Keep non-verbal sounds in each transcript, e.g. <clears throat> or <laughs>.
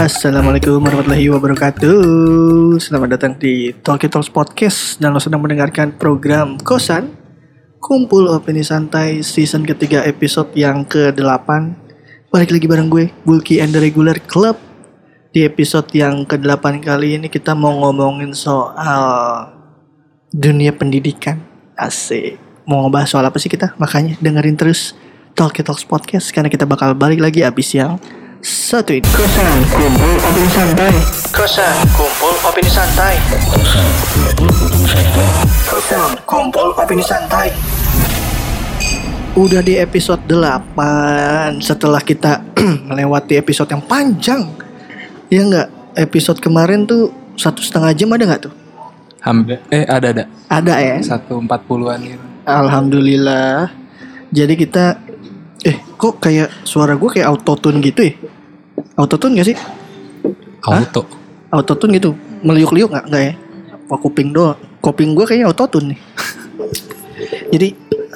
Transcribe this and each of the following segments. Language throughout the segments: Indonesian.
Assalamualaikum warahmatullahi wabarakatuh. Selamat datang di Talkie Talks Podcast. Dan lo sedang mendengarkan program Kosan Kumpul Opini Santai season ketiga episode yang ke-8 Balik lagi bareng gue, Bulky and the Regular Club. Di episode yang ke-8 kali ini kita mau ngomongin soal dunia pendidikan. Asik. Mau ngebahas soal apa sih kita? Makanya dengerin terus Talkie Talks Podcast Karena kita bakal balik lagi abis yang satu ini. Kosan kumpul opini santai. Kosan kumpul opini santai. Kosan kumpul opini santai Udah di episode 8 Setelah kita <clears throat> melewati episode yang panjang Ya nggak Episode kemarin tuh Satu setengah jam ada nggak tuh? Hampir eh ada ada Ada ya satu empat puluhan gitu. Alhamdulillah Jadi kita Eh kok kayak suara gue kayak autotune gitu ya Autotune gak sih? Auto. Autotune gitu Meliuk-liuk gak? Nggak ya? Apa kuping doang Kuping gue kayaknya autotune nih <laughs> Jadi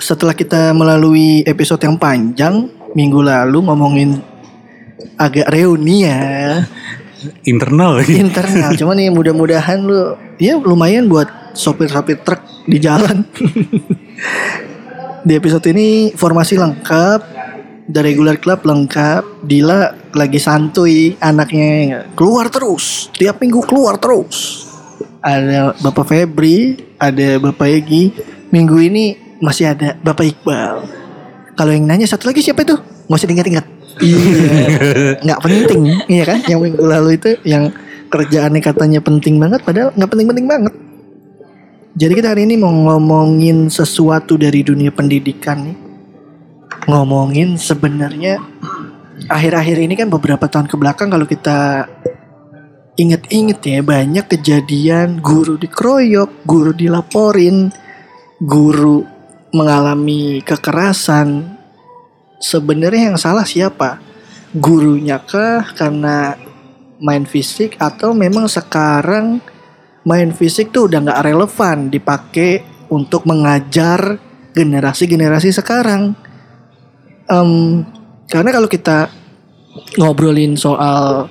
setelah kita melalui episode yang panjang Minggu lalu ngomongin agak reuni ya. Internal lagi. internal <laughs> cuman nih mudah-mudahan lu ya lumayan buat sopir-sopir truk di jalan. Di episode ini formasi lengkap The Regular Club lengkap Dila lagi santuy anaknya keluar terus tiap minggu keluar terus. Ada Bapak Febri ada Bapak Egi minggu ini masih ada Bapak Iqbal. Kalau yang nanya satu lagi siapa itu? Nggak usah diingat-ingat. Iya. <laughs> Nggak penting iya kan? Yang minggu lalu itu yang kerjaannya katanya penting banget padahal nggak penting-penting banget. Jadi kita hari ini mau ngomongin sesuatu dari dunia pendidikan nih. Ngomongin sebenarnya akhir-akhir ini kan beberapa tahun ke belakang kalau kita inget-inget ya banyak kejadian guru dikeroyok, guru dilaporin, guru mengalami kekerasan. Sebenarnya yang salah siapa? Gurunya kah karena main fisik atau memang sekarang main fisik tuh udah nggak relevan dipakai untuk mengajar generasi-generasi sekarang. Em, karena kalau kita ngobrolin soal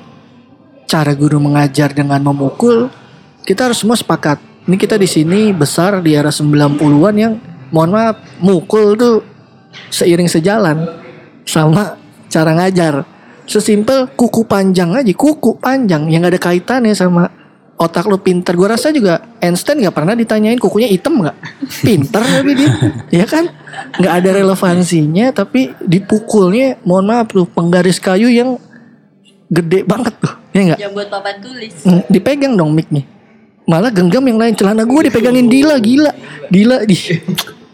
cara guru mengajar dengan memukul, kita harus semua sepakat. Ini kita di sini besar di era 90-an yang mohon maaf mukul tuh seiring sejalan sama cara ngajar. Sesimpel kuku panjang aja, kuku panjang yang gak ada kaitannya sama otak lu pinter. Gua rasa juga Einstein nggak pernah ditanyain kukunya hitam nggak? Pinter tapi dia, <laughs> ya kan? Nggak ada relevansinya tapi dipukulnya, mohon maaf tuh penggaris kayu yang gede banget tuh, ya nggak? Yang buat papan tulis. Hmm, dipegang dong mic-nya. Malah genggam yang lain celana gue dipegangin Dila gila. Dila di.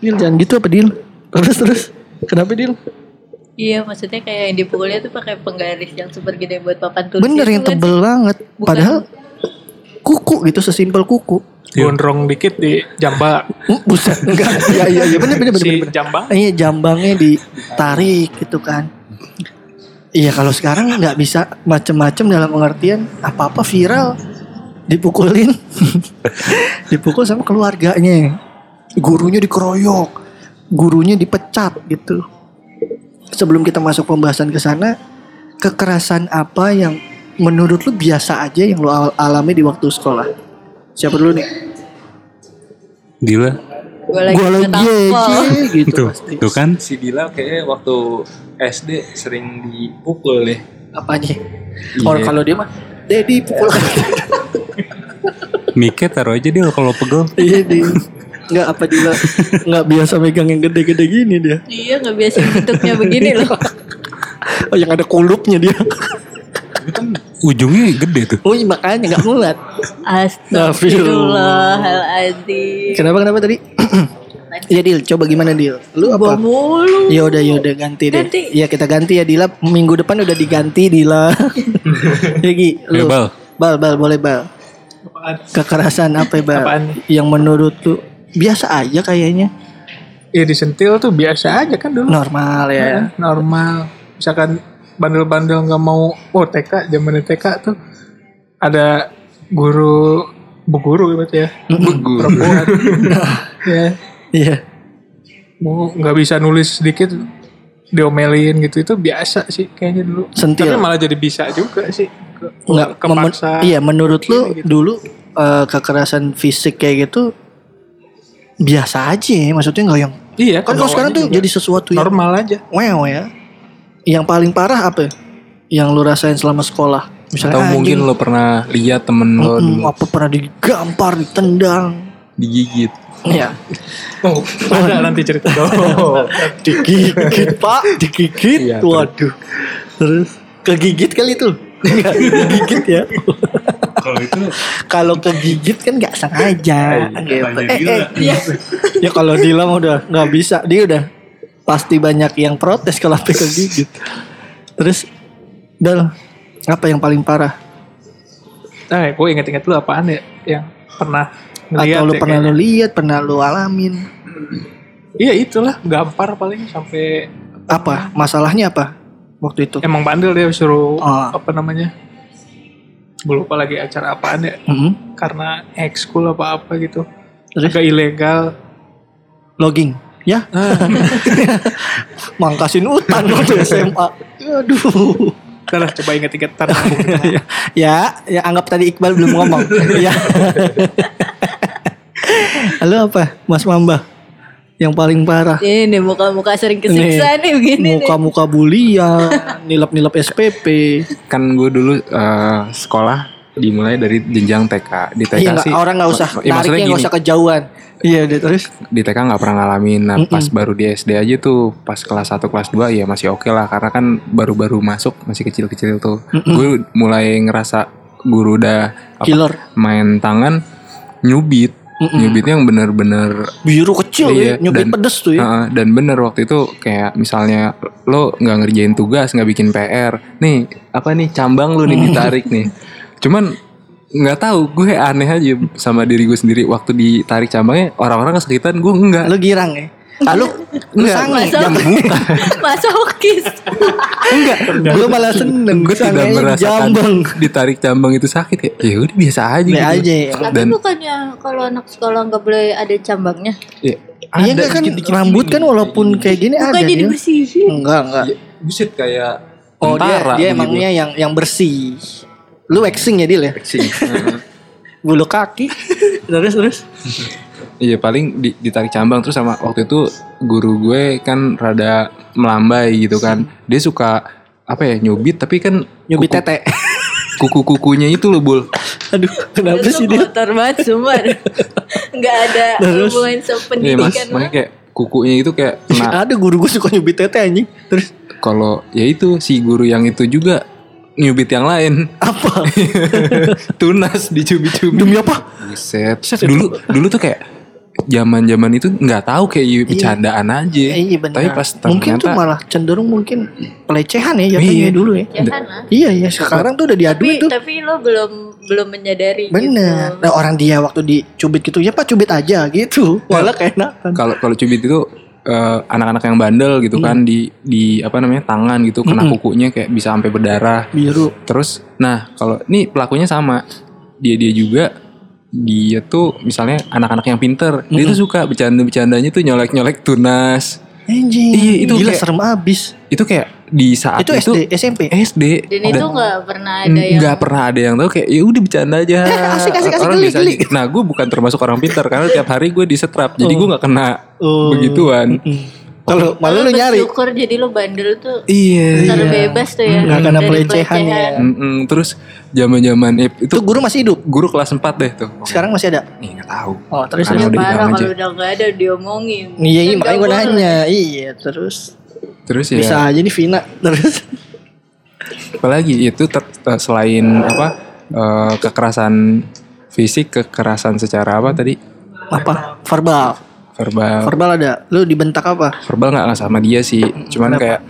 Dil jangan gitu apa Dil? Terus terus. Kenapa Dil? Iya, maksudnya kayak yang dipukulnya tuh pakai penggaris yang super gede buat papan tulis. Bener itu yang kan tebel banget. Bukan. Padahal kuku gitu sesimpel kuku. gondrong dikit di jamba Hmm, <laughs> Buset enggak. Iya iya iya bener bener bener. si bener. jambang Iya jambangnya ditarik gitu kan. Iya kalau sekarang nggak bisa macem-macem dalam pengertian apa-apa viral dipukulin, <laughs> dipukul sama keluarganya, gurunya dikeroyok, gurunya dipecat gitu. Sebelum kita masuk pembahasan ke sana, kekerasan apa yang menurut lu biasa aja yang lu al- alami di waktu sekolah? Siapa dulu nih? Dila. Gue lagi Gua lagi aja gitu <laughs> Tuh, pasti. tuh kan. si Dila kayaknya waktu SD sering dipukul deh Apanya? Iya. Orang kalau dia mah Dedi pukul <laughs> Mike taruh aja dia kalau pegel. Iya di Nggak apa dia Nggak biasa megang yang gede-gede gini dia Iya, nggak biasa bentuknya begini loh. <laughs> Oh yang ada kulupnya dia Ujungnya gede tuh. Oh iya makanya nggak mulat Astagfirullahaladzim. Kenapa kenapa tadi? Iya <clears throat> Dil coba gimana Dil Lu apa? mulu. Ya udah ya udah ganti deh Ganti. Iya kita ganti ya Dila Minggu depan udah diganti Dila <laughs> Ya Gi Eh, lu Bal. Bal Bal boleh Bal Kekerasan apa ya Bal Apaan? Yang menurut lu Biasa aja kayaknya ya disentil tuh biasa aja kan dulu. Normal ya. Heeh, normal. Misalkan bandel-bandel nggak mau oh TK zaman TK tuh ada guru bu guru gitu ya Begur. perempuan <laughs> ya Iya. mau nggak bisa nulis sedikit diomelin gitu itu biasa sih kayaknya dulu Sentil. tapi malah jadi bisa juga sih memen- kepaksa Iya, menurut lu gitu. dulu eh, kekerasan fisik kayak gitu biasa aja ya, maksudnya nggak yang iya kan kalau sekarang tuh jadi sesuatu yang normal aja wow ya. Yang paling parah apa? ya? Yang lu rasain selama sekolah? Misalnya Atau mungkin lo pernah lihat temen lo mm, dulu apa pernah digampar, ditendang. digigit. Iya. oh ada nanti cerita oh. <laughs> digigit pak digigit Iya, waduh terus kegigit kali itu <laughs> digigit ya Kalau itu <laughs> kalau kegigit kan nggak sengaja gitu. tanya eh, Dila. eh, iya. ya kalau Dila mah udah nggak bisa. Dia udah pasti banyak yang protes kalau sampai kegigit. Terus Dal apa yang paling parah? Nah gue inget-inget lu apaan ya yang pernah ngeliat atau lu ya pernah lu lihat pernah lu alamin? Iya itulah. Gampar paling sampai apa? Masalahnya apa waktu itu? Emang bandel dia suruh Oh. apa namanya gue lupa lagi acara apaan ya. Mhm. karena ekskul apa apa gitu. Terus? agak ilegal. Logging. Ya. <laughs> Mangkasin hutan waktu SMA aduh. Lah coba inget-inget ntar <laughs> ya ya anggap tadi Iqbal belum ngomong. <laughs> Ya. Halo apa? Mas Mamba yang paling parah Ini muka-muka sering kesiksa nih begini nih. muka-muka bulian <laughs> nilap-nilap SPP kan gue dulu eh, sekolah dimulai dari jenjang TK. Di TK iya sih orang nggak usah Ya, nariknya nggak usah kejauhan iya deh terus di TK nggak pernah ngalamin. Nah, pas baru di SD aja tuh pas kelas 1 kelas 2 ya masih oke lah karena kan baru-baru masuk masih kecil-kecil tuh. Gue mulai ngerasa guru udah apa, killer main tangan nyubit. Nyubitnya yang bener-bener biru kecil ya. Iya, nyubit dan- pedes tuh ya. Heeh, dan bener waktu itu kayak misalnya lo nggak ngerjain tugas nggak bikin PR nih apa nih cambang lu nih <laughs> ditarik nih. Cuman nggak tahu gue aneh aja sama diri gue sendiri waktu ditarik cambangnya orang-orang kesakitan gue enggak lu girang ya ah, lu sange Masa masokis. enggak lu malah seneng gue tidak merasakan jambang ditarik cambang itu sakit ya ya udah biasa aja Be gitu. aja Tapi Dan- bukannya kalau anak sekolah nggak boleh ada cambangnya? Ya, Iya ada enggak kan dikit-dikit rambut gini. kan walaupun kayak gini ada Bukannya dia. dibersihin? Enggak, enggak. Ya, buset kayak Oh dia tentara dia begitu. emangnya yang yang bersih. Lu waxing ya Dil ya? Heeh. <laughs> Bulu kaki. <laughs> terus terus. <laughs> Iya paling di- ditarik cambang terus sama waktu itu guru gue kan rada melambai gitu kan. Dia suka apa ya nyubit tapi kan Nyubit kuku- tete. <laughs> Kuku-kukunya itu loh bul. Aduh, kenapa Itu sih dia? kotor banget sumpah. Nggak ada Terus? hubungan sama Iya mas, pendidikan makanya kayak kukunya itu kayak kena. <laughs> Ada guru gue suka nyubit tete anjing. Terus Kalau ya itu si guru yang itu juga nyubit yang lain. apa? <laughs> Tunas dicubit-cubit. Demi apa? Buset. Dulu dulu tuh kayak zaman-zaman itu nggak tahu kayak iya, bercandaan aja. Eh, iya benar. Tapi pas mungkin tuh ternyata malah cenderung mungkin pelecehan ya jatuhnya Iya. dulu ya. Lah. Iya ya sekarang tuh udah Tapi diaduin tuh. tapi lo belum belum menyadari Bener. gitu. Nah, orang dia waktu dicubit gitu ya pak cubit aja gitu. Malah keenakan. kalau kalau cubit itu eh, anak-anak yang bandel gitu kan di di apa namanya tangan gitu kena Mm-mm. kukunya kayak bisa sampai berdarah Biru. terus nah kalau ini pelakunya sama dia dia juga dia tuh misalnya anak-anak yang pinter dia tuh suka bercanda-bercandanya tuh nyolek-nyolek tunas Anjing. Iya, itu Gila kayak- serem abis. itu kayak di saat Itu itu, SD, SMP. SD Dan itu nggak pernah ada yang nggak pernah ada yang tahu kayak ya udah bercanda aja <laughs> asik, asik, asik, Orang geli, geli. aja. nah gue bukan termasuk orang pintar karena tiap hari gue disetrap jadi gue nggak kena Oh. begituan Kalau malu lu Lo nyari. bersyukur jadi lo bandel tuh iya terbebas tuh ya. Nggak kena dari pelecehan ya. Terus zaman-zaman eh, itu Itu guru masih hidup. guru kelas 4 deh tuh. Sekarang masih ada. Ih, nggak tahu. Oh, terus Ya udah parah kalau udah nggak ada diomongin. Iya, iya Kan makanya gue nanya. Iya, terus Terus ya bisa aja nih Vina. Terus apalagi itu eh, selain apa eh, kekerasan fisik, kekerasan secara apa tadi? apa? Verbal. Verbal. Verbal ada. Lu dibentak apa? Verbal nggak sama dia sih. Cuman Kenapa? kayak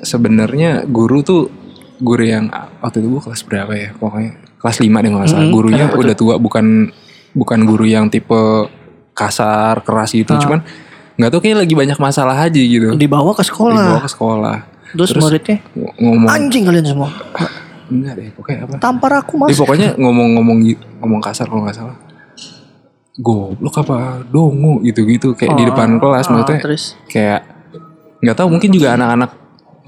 sebenarnya guru tuh guru yang waktu itu gue kelas berapa ya? Pokoknya kelas 5 deh nggak salah. Mm-mm. Gurunya Kenapa udah tua bukan bukan guru yang tipe kasar keras gitu. Ah. Cuman nggak tahu kayak lagi banyak masalah aja gitu Dibawa ke sekolah. dibawa ke sekolah Terus, Terus- muridnya Ng- ngomong anjing kalian semua. enggak deh pokoknya apa Tampar aku mas. pokoknya ngomong-ngomong ngomong kasar kalau nggak salah goblok apa dongo gitu-gitu kayak di Oh, depan kelas oh, maksudnya terus kayak nggak tahu mungkin juga anak-anak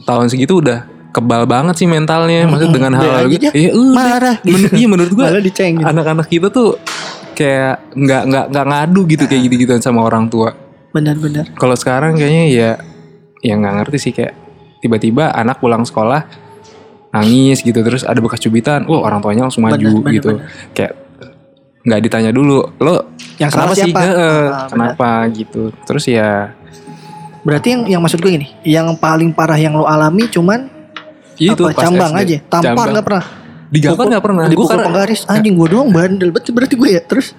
tahun segitu udah kebal banget sih mentalnya maksudnya dengan Udah hal-hal gitu iya udah. marah. Men- iya menurut gua dicengin. anak-anak kita tuh kayak nggak nggak nggak ngadu gitu kayak gitu-gituan sama orang tua Benar-benar. kalau sekarang kayaknya ya ya nggak ngerti sih kayak tiba-tiba anak pulang sekolah nangis gitu terus ada bekas cubitan wah orang tuanya langsung maju Bener, bener, gitu bener. kayak nggak ditanya dulu lo Yang kenapa salah sih siapa? Heeh, Ah, kenapa gitu terus ya Berarti yang yang maksud gue gini, yang paling parah yang lo alami cuman itu apa? pas Cambang SD. aja, tampar nggak pernah. digampar nggak pernah Dipukul Gua karena- penggaris, anjing gue doang bandel. Berarti berarti gue ya terus.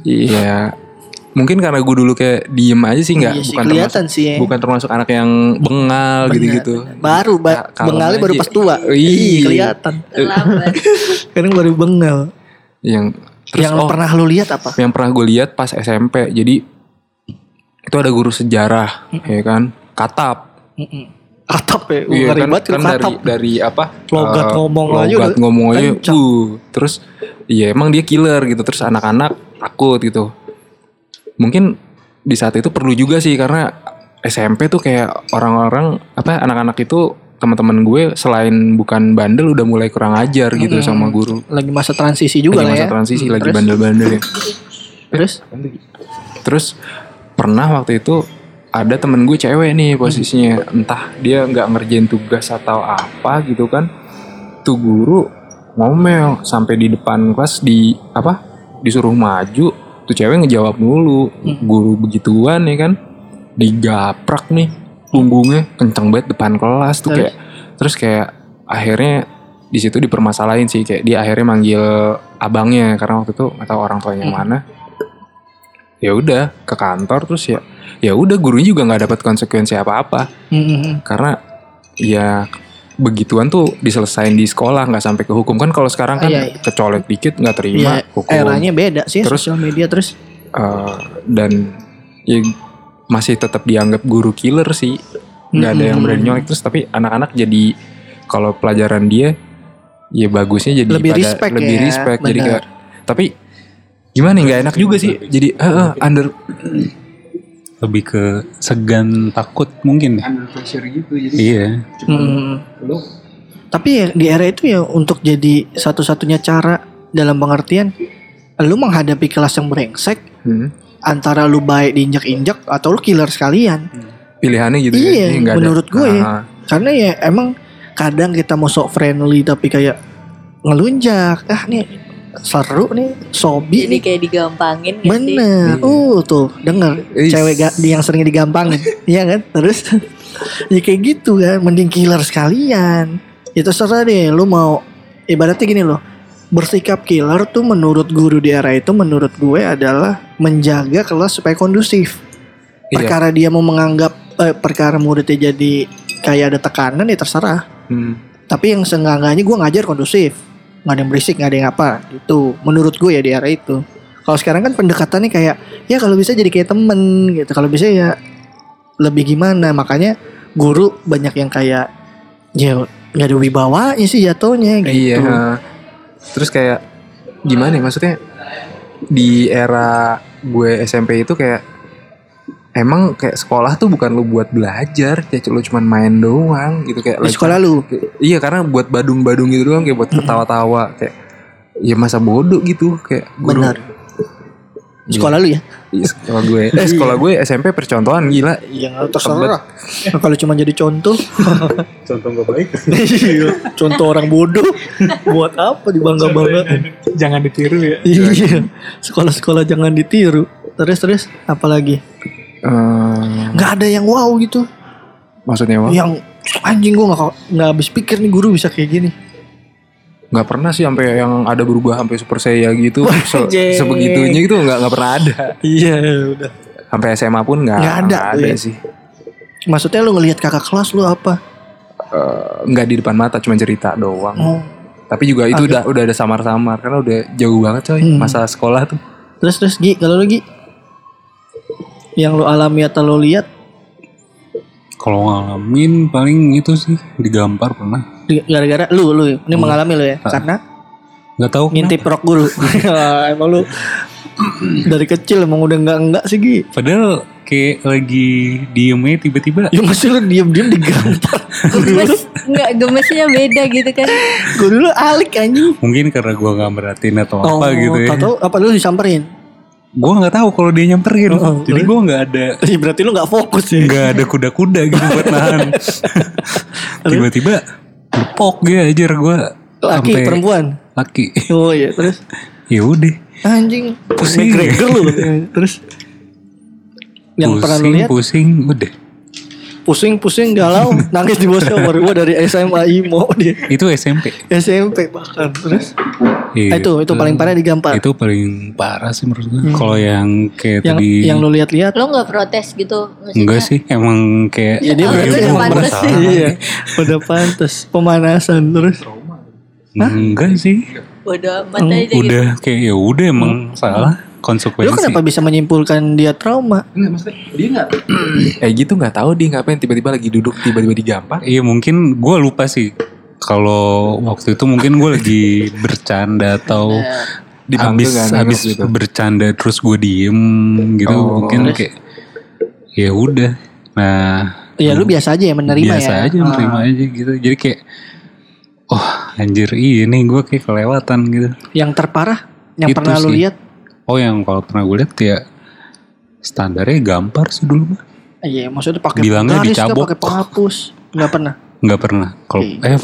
iya mungkin karena gue dulu kayak diem aja sih nggak Iya bukan kelihatan termasuk sih ya. bukan termasuk anak yang bengal gitu-gitu Baru ba kalem bengalnya baru pas tua. Iya. Ih, kelihatan. Terlambat. <laughs> Kadang baru bengal. yang terus yang oh, pernah lo lihat apa? yang pernah gue lihat pas SMP jadi itu ada guru sejarah ya kan? Katap. Atap ya, Iya kan, banget kan dari katap. dari apa? Logat eh, ngomong aja logat ngomong aja uh, terus iya emang dia killer gitu. Terus anak-anak takut gitu. Mungkin di saat itu perlu juga sih karena SMP tuh kayak orang-orang apa anak-anak itu teman-teman gue selain bukan bandel udah mulai kurang ajar gitu sama guru. Lagi masa transisi juga lagi lah masa ya. transisi Hmm, lagi bandel-bandel ya. Terus? Terus pernah waktu itu ada temen gue cewek nih posisinya. Entah dia nggak ngerjain tugas atau apa gitu kan. Tuh guru ngomel sampai di depan kelas di apa disuruh maju. Tuh cewek ngejawab mulu. Guru begituan ya kan. Digaprak nih punggungnya kenceng banget depan kelas tuh Terus? kayak terus kayak akhirnya di situ dipermasalahin sih kayak dia akhirnya manggil abangnya karena waktu itu nggak tahu orang tuanya mana ya udah ke kantor terus ya ya udah gurunya juga nggak dapat konsekuensi apa apa Hmm, hmm, hmm. karena ya begituan tuh diselesain di sekolah nggak sampai ke hukum kan kalau sekarang kan Iya, iya. kecolek dikit nggak terima Iya, hukum eranya beda sih Terus- sosial media terus. Eh, dan ya masih tetap dianggap guru killer sih. Nggak ada yang berani nyolek. Terus tapi anak-anak jadi kalau pelajaran dia ya bagusnya jadi Lebih pada respect lebih ya, respect. Jadi kayak tapi gimana ya, nggak enak juga sih. Jadi eh, eh, under lebih ke segan takut mungkin. Ya. under pressure gitu jadi Iya. Hmm. lu. Tapi ya di era itu ya untuk jadi satu-satunya cara dalam pengertian lu menghadapi kelas yang brengsek hmm, antara lu baik diinjak-injak atau lu killer sekalian. pilihannya gitu Iya, ya nggak ada. menurut gue ya. Ah, Karena ya emang kadang kita mau sok friendly tapi kayak ngelunjak. Ah nih seru nih, sobi Jadi nih. kayak digampangin gak sih? Bener, uh tuh denger Is. cewek ga, yang sering digampangin, <laughs> iya kan? Terus ya kayak gitu kan, mending killer sekalian. Itu serah deh, lu mau ibaratnya gini loh, bersikap killer tuh menurut guru di era itu menurut gue adalah menjaga kelas supaya kondusif. Iya. Perkara dia mau menganggap eh, perkara muridnya jadi kayak ada tekanan ya terserah. hmm. Tapi yang seenggak-enggaknya gue ngajar kondusif nggak ada yang berisik nggak ada yang apa gitu menurut gue ya di era itu kalau sekarang kan pendekatannya kayak ya kalau bisa jadi kayak temen gitu kalau bisa ya lebih gimana makanya guru banyak yang kayak ya nggak ada wibawanya sih jatuhnya gitu Iya. Terus kayak gimana ya maksudnya di era gue SMP itu kayak emang kayak sekolah tuh bukan lu buat belajar, kayak lu cuman main doang gitu kayak di sekolah lu? Iya karena buat badung-badung gitu doang kayak buat ketawa-tawa kayak ya masa bodoh gitu kayak guru. benar sekolah lu ya? Iya, sekolah gue. Eh sekolah gue SMP percontohan gila. yang terserah. Nah, <laughs> kalau cuma jadi contoh. <laughs> Contoh gak baik. iya contoh orang bodoh. Buat apa dibangga bangga? Jangan ditiru ya. iya sekolah-sekolah jangan ditiru. Terus terus apalagi Eh, nggak ada yang wow gitu. Maksudnya apa? yang anjing gue nggak nggak habis pikir nih guru bisa kayak gini Nggak pernah sih sampai yang ada berubah sampai super saya gitu. Se- sebegitunya gitu nggak nggak pernah ada. iya udah Sampai SMA pun nggak ada tuh ya. sih. maksudnya lu ngelihat kakak kelas lu apa Eh, nggak di depan mata cuma cerita doang. oh Tapi juga itu udah udah ada samar-samar karena udah jauh banget coy Hmm. masa sekolah tuh. terus terus Gi kalau lu Gi yang lu alami atau lu lihat Kalau ngalamin paling itu sih digampar pernah. gara-gara lu lu ini mengalami lu ya? Karena Nggak tahu ngintip rok guru <laughs> emang lu dari kecil emang udah enggak enggak sih Gi? Padahal kayak lagi diemnya tiba-tiba ya masih lu diem-diem digampar. <laughs> Gemes, enggak gemesnya beda gitu kan. gue dulu alik anjing. Mungkin karena gua nggak merhatiin atau apa gitu ya. Atau apa lu disamperin Gua nggak tahu kalau dia nyamperin. Oh, Jadi gua nggak ada <laughs> Ih, berarti lu nggak fokus ya nggak ada kuda-kuda gitu buat nahan. <laughs> Tiba-tiba lepok dia ajar gua laki sampai- perempuan laki. oh iya terus Ya udah. anjing Pusing. McGregor lu <laughs> terus yang pernah lu pusing, lihat pusing, udah. pusing-pusing galau nangis di bawah shower gua dari SMA IMO dia Itu SMP. SMP bahkan terus Iya. Ah, itu itu paling parah digampar Itu paling parah sih menurut gue. Kalau yang kayak yang tadi yang lu lihat-lihat Lo nggak protes gitu maksudnya? enggak sih, emang kayak ya dia berarti itu udah emang pantas sih. iya udah pantas pemanasan terus enggak sih. Bodo amat aja gitu. Udah kayak ya udah emang salah konsekuensi. lu kenapa bisa menyimpulkan dia trauma Enggak maksudnya dia nggak <clears throat> eh gitu nggak tahu dia ngapain tiba-tiba lagi duduk tiba-tiba digampar. Iya mungkin gue lupa sih. Kalau waktu itu mungkin gue lagi bercanda atau Dipanggil habis nggak nengok habis gitu? bercanda terus gue diem gitu Oh, mungkin kayak ya udah. Nah ya lu biasa aja ya menerima biasa ya aja menerima aja gitu. Jadi kayak oh anjir ini gue kayak kelewatan gitu. yang terparah yang Itu pernah lu sih. lihat Oh yang kalau pernah gue lihat ya standarnya gampar sih dulu mah. iya maksudnya pakai Bilangnya dicabok. pakai penghapus nggak pernah Nggak pernah. Kalau Oke. eh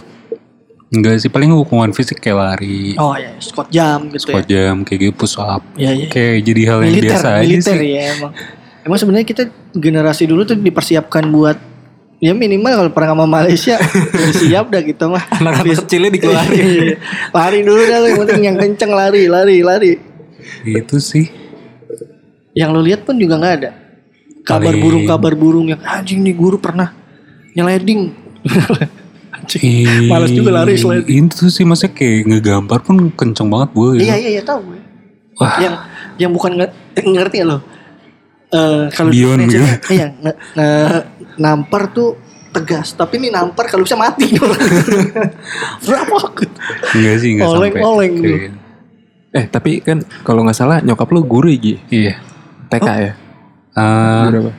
enggak sih paling hukuman fisik kayak lari, oh ya Scott jam gitu squat ya jam kayak gitu push up. Iya, iya. Kayak jadi hal yang militer biasa aja militer sih. ya emang emang sebenarnya kita generasi dulu tuh dipersiapkan buat ya minimal kalau pernah sama Malaysia <laughs> udah siap dah kita mah Anak-anak kecilnya dikeluarin. <laughs> Iya. lari dulu dah yang penting yang kenceng lari lari lari Itu sih. yang lu lihat pun juga nggak ada kabar Paling- burung kabar burung yang anjing nih guru pernah nyeleding <laughs> anjing Males juga lari sliding. Itu sih maksudnya kayak ngegampar pun kenceng banget gue. iya iya iya tahu gue Wah. yang yang bukan nge- eh, ngerti ya lo Eh kalau di Beyond Indonesia, gitu. iya nge- nge- nampar tuh tegas tapi ini nampar kalau bisa mati <laughs> berapa Enggak sih enggak sampai. Oleng-oleng kayak gitu. Eh tapi kan kalau nggak salah nyokap lu guru ya Gi? Iya. TK ya? Eh, Berapa?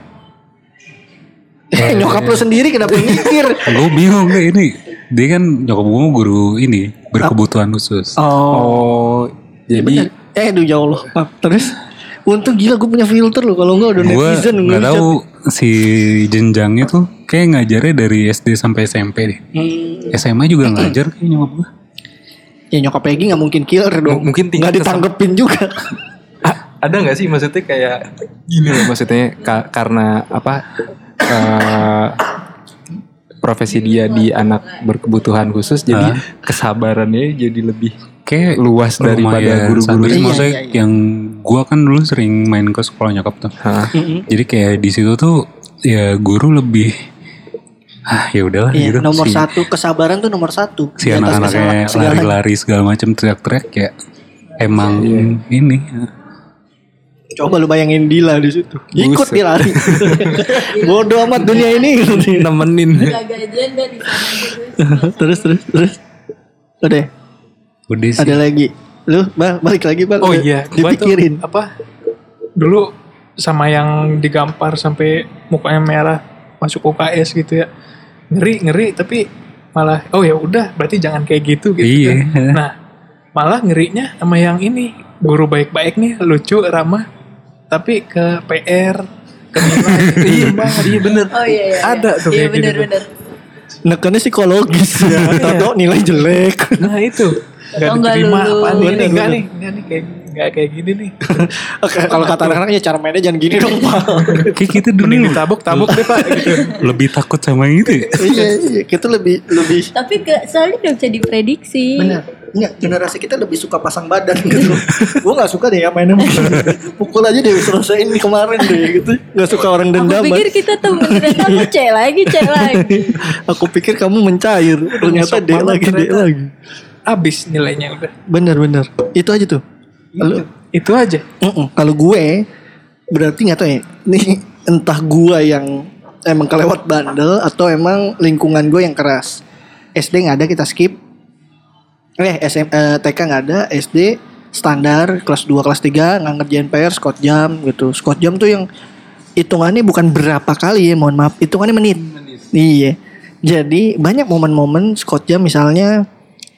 Nyokap lo sendiri kenapa mikir <laughs> gue bingung kayak ini. Dia kan nyokap gue guru ini berkebutuhan khusus. oh Oh, jadi eh aduh ya Allah terus untung gila gue punya filter lo kalau enggak udah gue netizen nggak ngeliat. tahu si jenjangnya tuh kayak ngajarnya dari SD sampai SMP deh. Hmm. SMA juga ngajar kayak nyokap gue. ya nyokap Peggy nggak mungkin killer dong M- mungkin nggak ditanggepin juga A- ada nggak sih maksudnya kayak gini loh maksudnya ka- karena apa eh, profesi dia di anak berkebutuhan khusus jadi kesabarannya jadi lebih Kayak luas daripada guru-guru. Iya, Maksudnya iya, iya. yang gua kan dulu sering main ke sekolah nyokap tuh. Hah. Jadi kayak di situ tuh ya guru lebih ah ya udahlah Iya, gitu. nomor si, satu kesabaran tuh nomor satu si anak-anaknya lari-lari segala macam teriak-teriak ya emang Iya. ini Coba lu bayangin Dila di situ. Ikut Buset. dia lari. <laughs> Bodoh amat dunia ini. <laughs> nemenin Gak gajian dah di sana <laughs> terus terus terus. Udah, udah sih. ada lagi. Lu bal balik lagi bang. Oh iya, gua tuh Dipikirin. apa? Dulu sama yang digampar sampai mukanya merah masuk UKS gitu ya. Ngeri, ngeri tapi malah oh ya udah berarti jangan kayak gitu gitu Iya. kan. Nah, malah ngerinya sama yang ini guru baik-baik nih lucu ramah tapi ke PR ke nilai iya banget iya bener Oh iya iya. ada tuh Iya kayak gitu bener bener. Nekannya psikologis ya. Tahu nilai jelek. nah itu nggak diterima apaan nih Bener, enggak bener. nih enggak nih kayak nggak kayak gini nih <laughs> Oke, kalau kata anak-anaknya cara mainnya jangan gini dong, Pak. <laughs> Kayak kita dulu mending ditabuk tabuk deh pak gitu <laughs> lebih takut sama itu ya. iya, iya, kita lebih lebih Tapi ke, soalnya udah bisa diprediksi. Bener. Enggak, generasi kita lebih suka pasang badan gitu. Gue gak suka deh ya mainnya begini. Pukul aja deh selesaiin kemarin deh gitu. Gak suka orang Aku dendam. pikir kita tuh ternyata aku cek lagi cek lagi. Aku pikir kamu mencair. Ternyata banget lagi, ternyata. lagi. abis nilainya udah Bener bener. Itu aja tuh. Kalau itu aja Mm-mm. kalau gue berarti nggak tahu ya. Nih entah gua yang emang kelewat bandel atau emang lingkungan gue yang keras. SD nggak ada kita skip. Eh SM, eh, TK nggak ada, SD standar kelas 2 kelas 3 nggak ngerjain PR skot jam gitu. Skot jam tuh yang hitungannya bukan berapa kali ya, mohon maaf, hitungannya menit. Iya. Jadi banyak momen-momen skot jam misalnya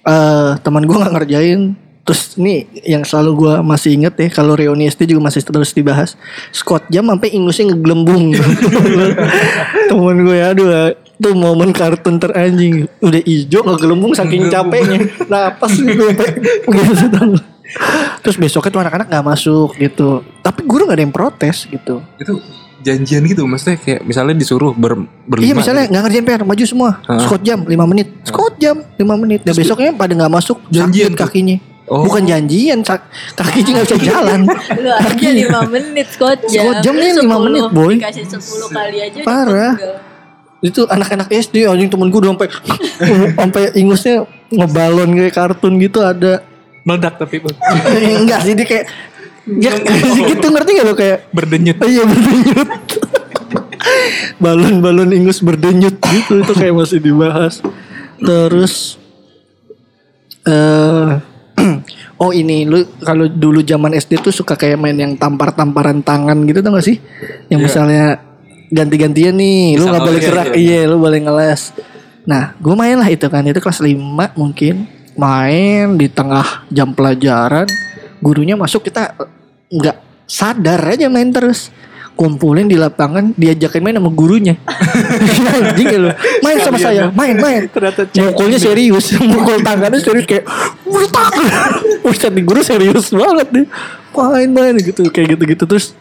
eh teman gua nggak ngerjain Terus ini yang selalu gua masih inget ya kalau reuni SD juga masih terus dibahas. Scott jam sampai ingusnya ngegelembung. <laughs> Temen gue ya aduh tuh momen kartun teranjing udah ijo ngegelembung saking capeknya. Napas nih gue sampai begitu tau. Terus besoknya tuh anak-anak nggak masuk gitu. Tapi guru nggak ada yang protes gitu. Itu janjian gitu maksudnya kayak misalnya disuruh ber, berlima Iya misalnya gitu. nggak ngerjain PR maju semua. Scott jam 5 menit. Scott jam 5 menit. Dan besoknya pada nggak masuk Janjian kakinya. Oh. Bukan janjian, kakinya nggak bisa <laughs> jalan. Lu aja 5 menit Scott jam. Scott jam nih 5 10, menit, boy. Dikasih 10 kali aja Parah. itu anak-anak SD anjing temen gue udah sampai <laughs> sampai ingusnya ngebalon kayak kartun gitu ada Meledak tapi <laughs> enggak sih dia kayak ya gitu ngerti gak lo kayak berdenyut. oh iya berdenyut balon-balon ingus berdenyut gitu itu kayak masih dibahas terus eh <clears throat> oh ini lu kalau dulu zaman SD tuh suka kayak main yang tampar-tamparan tangan gitu tau gak sih? Yang misalnya ganti-gantian nih lu Bisa nggak boleh ngeles, gerak. iya. iya lu boleh ngeles. Nah gue main lah itu kan itu kelas 5 mungkin. Main di tengah jam pelajaran gurunya masuk kita nggak sadar aja main terus kumpulin di lapangan diajakin main sama gurunya. <laughs> Anjing ya lu. Main sama saya. main main. Ternyata mukulnya serius. <laughs> Mukul tangannya serius kayak wutak <laughs> Ustadz di guru serius banget nih. Main main gitu kayak gitu gitu terus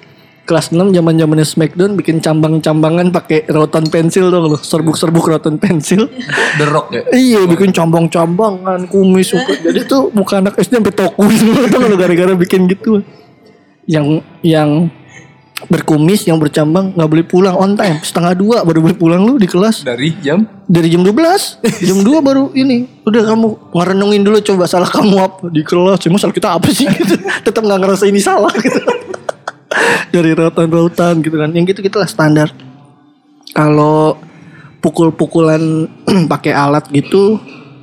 kelas 6 zaman zamannya Smackdown bikin cambang-cambangan pakai rotan pensil dong lo serbuk-serbuk rotan pensil. The Rock ya? Iya bikin cambang-cambangan kumis suka. Jadi tuh muka anak SD sampai toku semua tuh gara-gara bikin gitu. Yang yang berkumis yang bercambang nggak boleh pulang on time. Setengah dua baru boleh pulang lu di kelas. Dari jam? Dari jam 12 <laughs> jam 2 baru ini. Udah kamu ngerenungin dulu coba salah kamu apa di kelas. Cuma salah kita apa sih? <laughs> Gitu. Tetap nggak ngerasa ini salah gitu. <laughs> Dari rautan-rautan gitu kan. Yang gitu gitulah standar. Kalau pukul-pukulan <clears throat> pakai alat gitu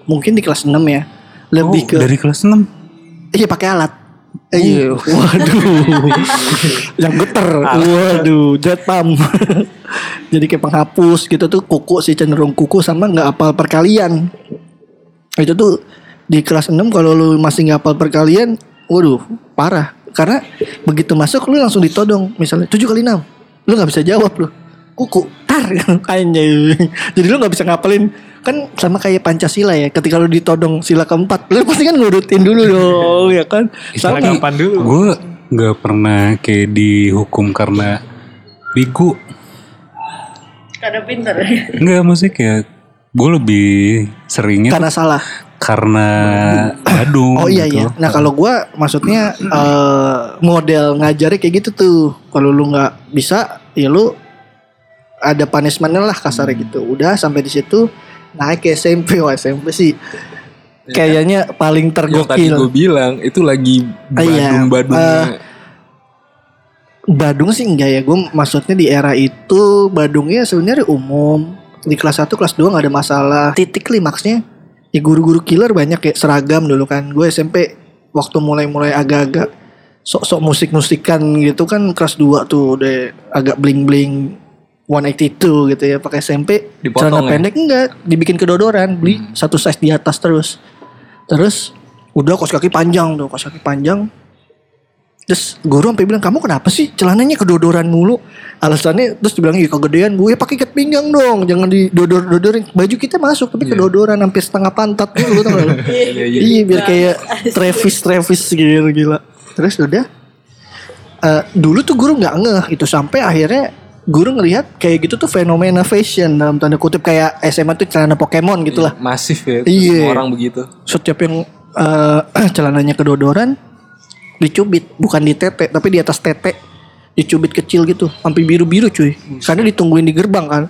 mungkin di kelas 6 ya. Lebih Oh, ke dari kelas 6 iya pakai alat Iya, <laughs> waduh, <laughs> yang geter, waduh, jet pump. <laughs> Jadi kayak penghapus gitu tuh kuku sih cenderung kuku sama nggak apal perkalian. Itu tuh di kelas 6 kalau lu masih nggak apal perkalian, waduh, parah. Karena begitu masuk lu langsung ditodong, misalnya 7 kali 6 lu nggak bisa jawab lu. Kuku, tar, anjay. Jadi lu nggak bisa ngapalin kan sama kayak Pancasila ya. Ketika lu ditodong sila keempat, lu pasti kan ngurutin dulu dong, ya kan? Sama Kapan dulu? Gue nggak pernah kayak dihukum karena bigu Karena pinter. Enggak maksudnya kayak Gue lebih seringnya karena salah. karena Badung Oh iya gitu. iya. Nah kalau gua maksudnya eh, model ngajarnya kayak gitu tuh. Kalau lu nggak bisa, ya lu ada punishmentnya lah kasarnya gitu. Udah sampai di situ naik ke SMP, wah SMP sih kayaknya paling yang tadi gue tergokil. bilang itu lagi Ah, iya. Badung-badungnya Badung sih enggak ya. Gue maksudnya di era itu Badungnya sebenarnya umum. Di kelas 1 kelas 2 nggak ada masalah. Titik klimaksnya ya guru-guru killer banyak kayak seragam dulu kan. Gue SMP waktu mulai-mulai agak-agak sok-sok musik-musikan gitu kan kelas 2 tuh udah agak bling-bling 182 gitu ya pakai SMP Dipotong celana ya? pendek enggak. Dibikin kedodoran beli satu size di atas terus. Terus udah kos kaki panjang tuh kos kaki panjang. Terus guru sampai bilang kamu kenapa sih celananya kedodoran mulu? Alasannya terus dibilang iya kegedean bu. Ya pakai ikat pinggang dong. Jangan didodor-dodorin. Baju kita masuk tapi kedodoran hampir setengah pantat gitu tau gak lu? <laughs> Iya, iya. Iya. Biar kayak <laughs> Travis Travis gitu gila. Terus udah eh, dulu tuh guru nggak ngeh. Itu sampai akhirnya guru ngelihat kayak gitu tuh fenomena fashion dalam tanda kutip kayak SMA tuh celana Pokemon gitu lah. masif ya Iya. orang begitu. Setiap yang eh, <clears throat> celananya kedodoran dicubit bukan di tete tapi di atas tete dicubit kecil gitu sampai biru-biru cuy. Karena ditungguin di gerbang kan.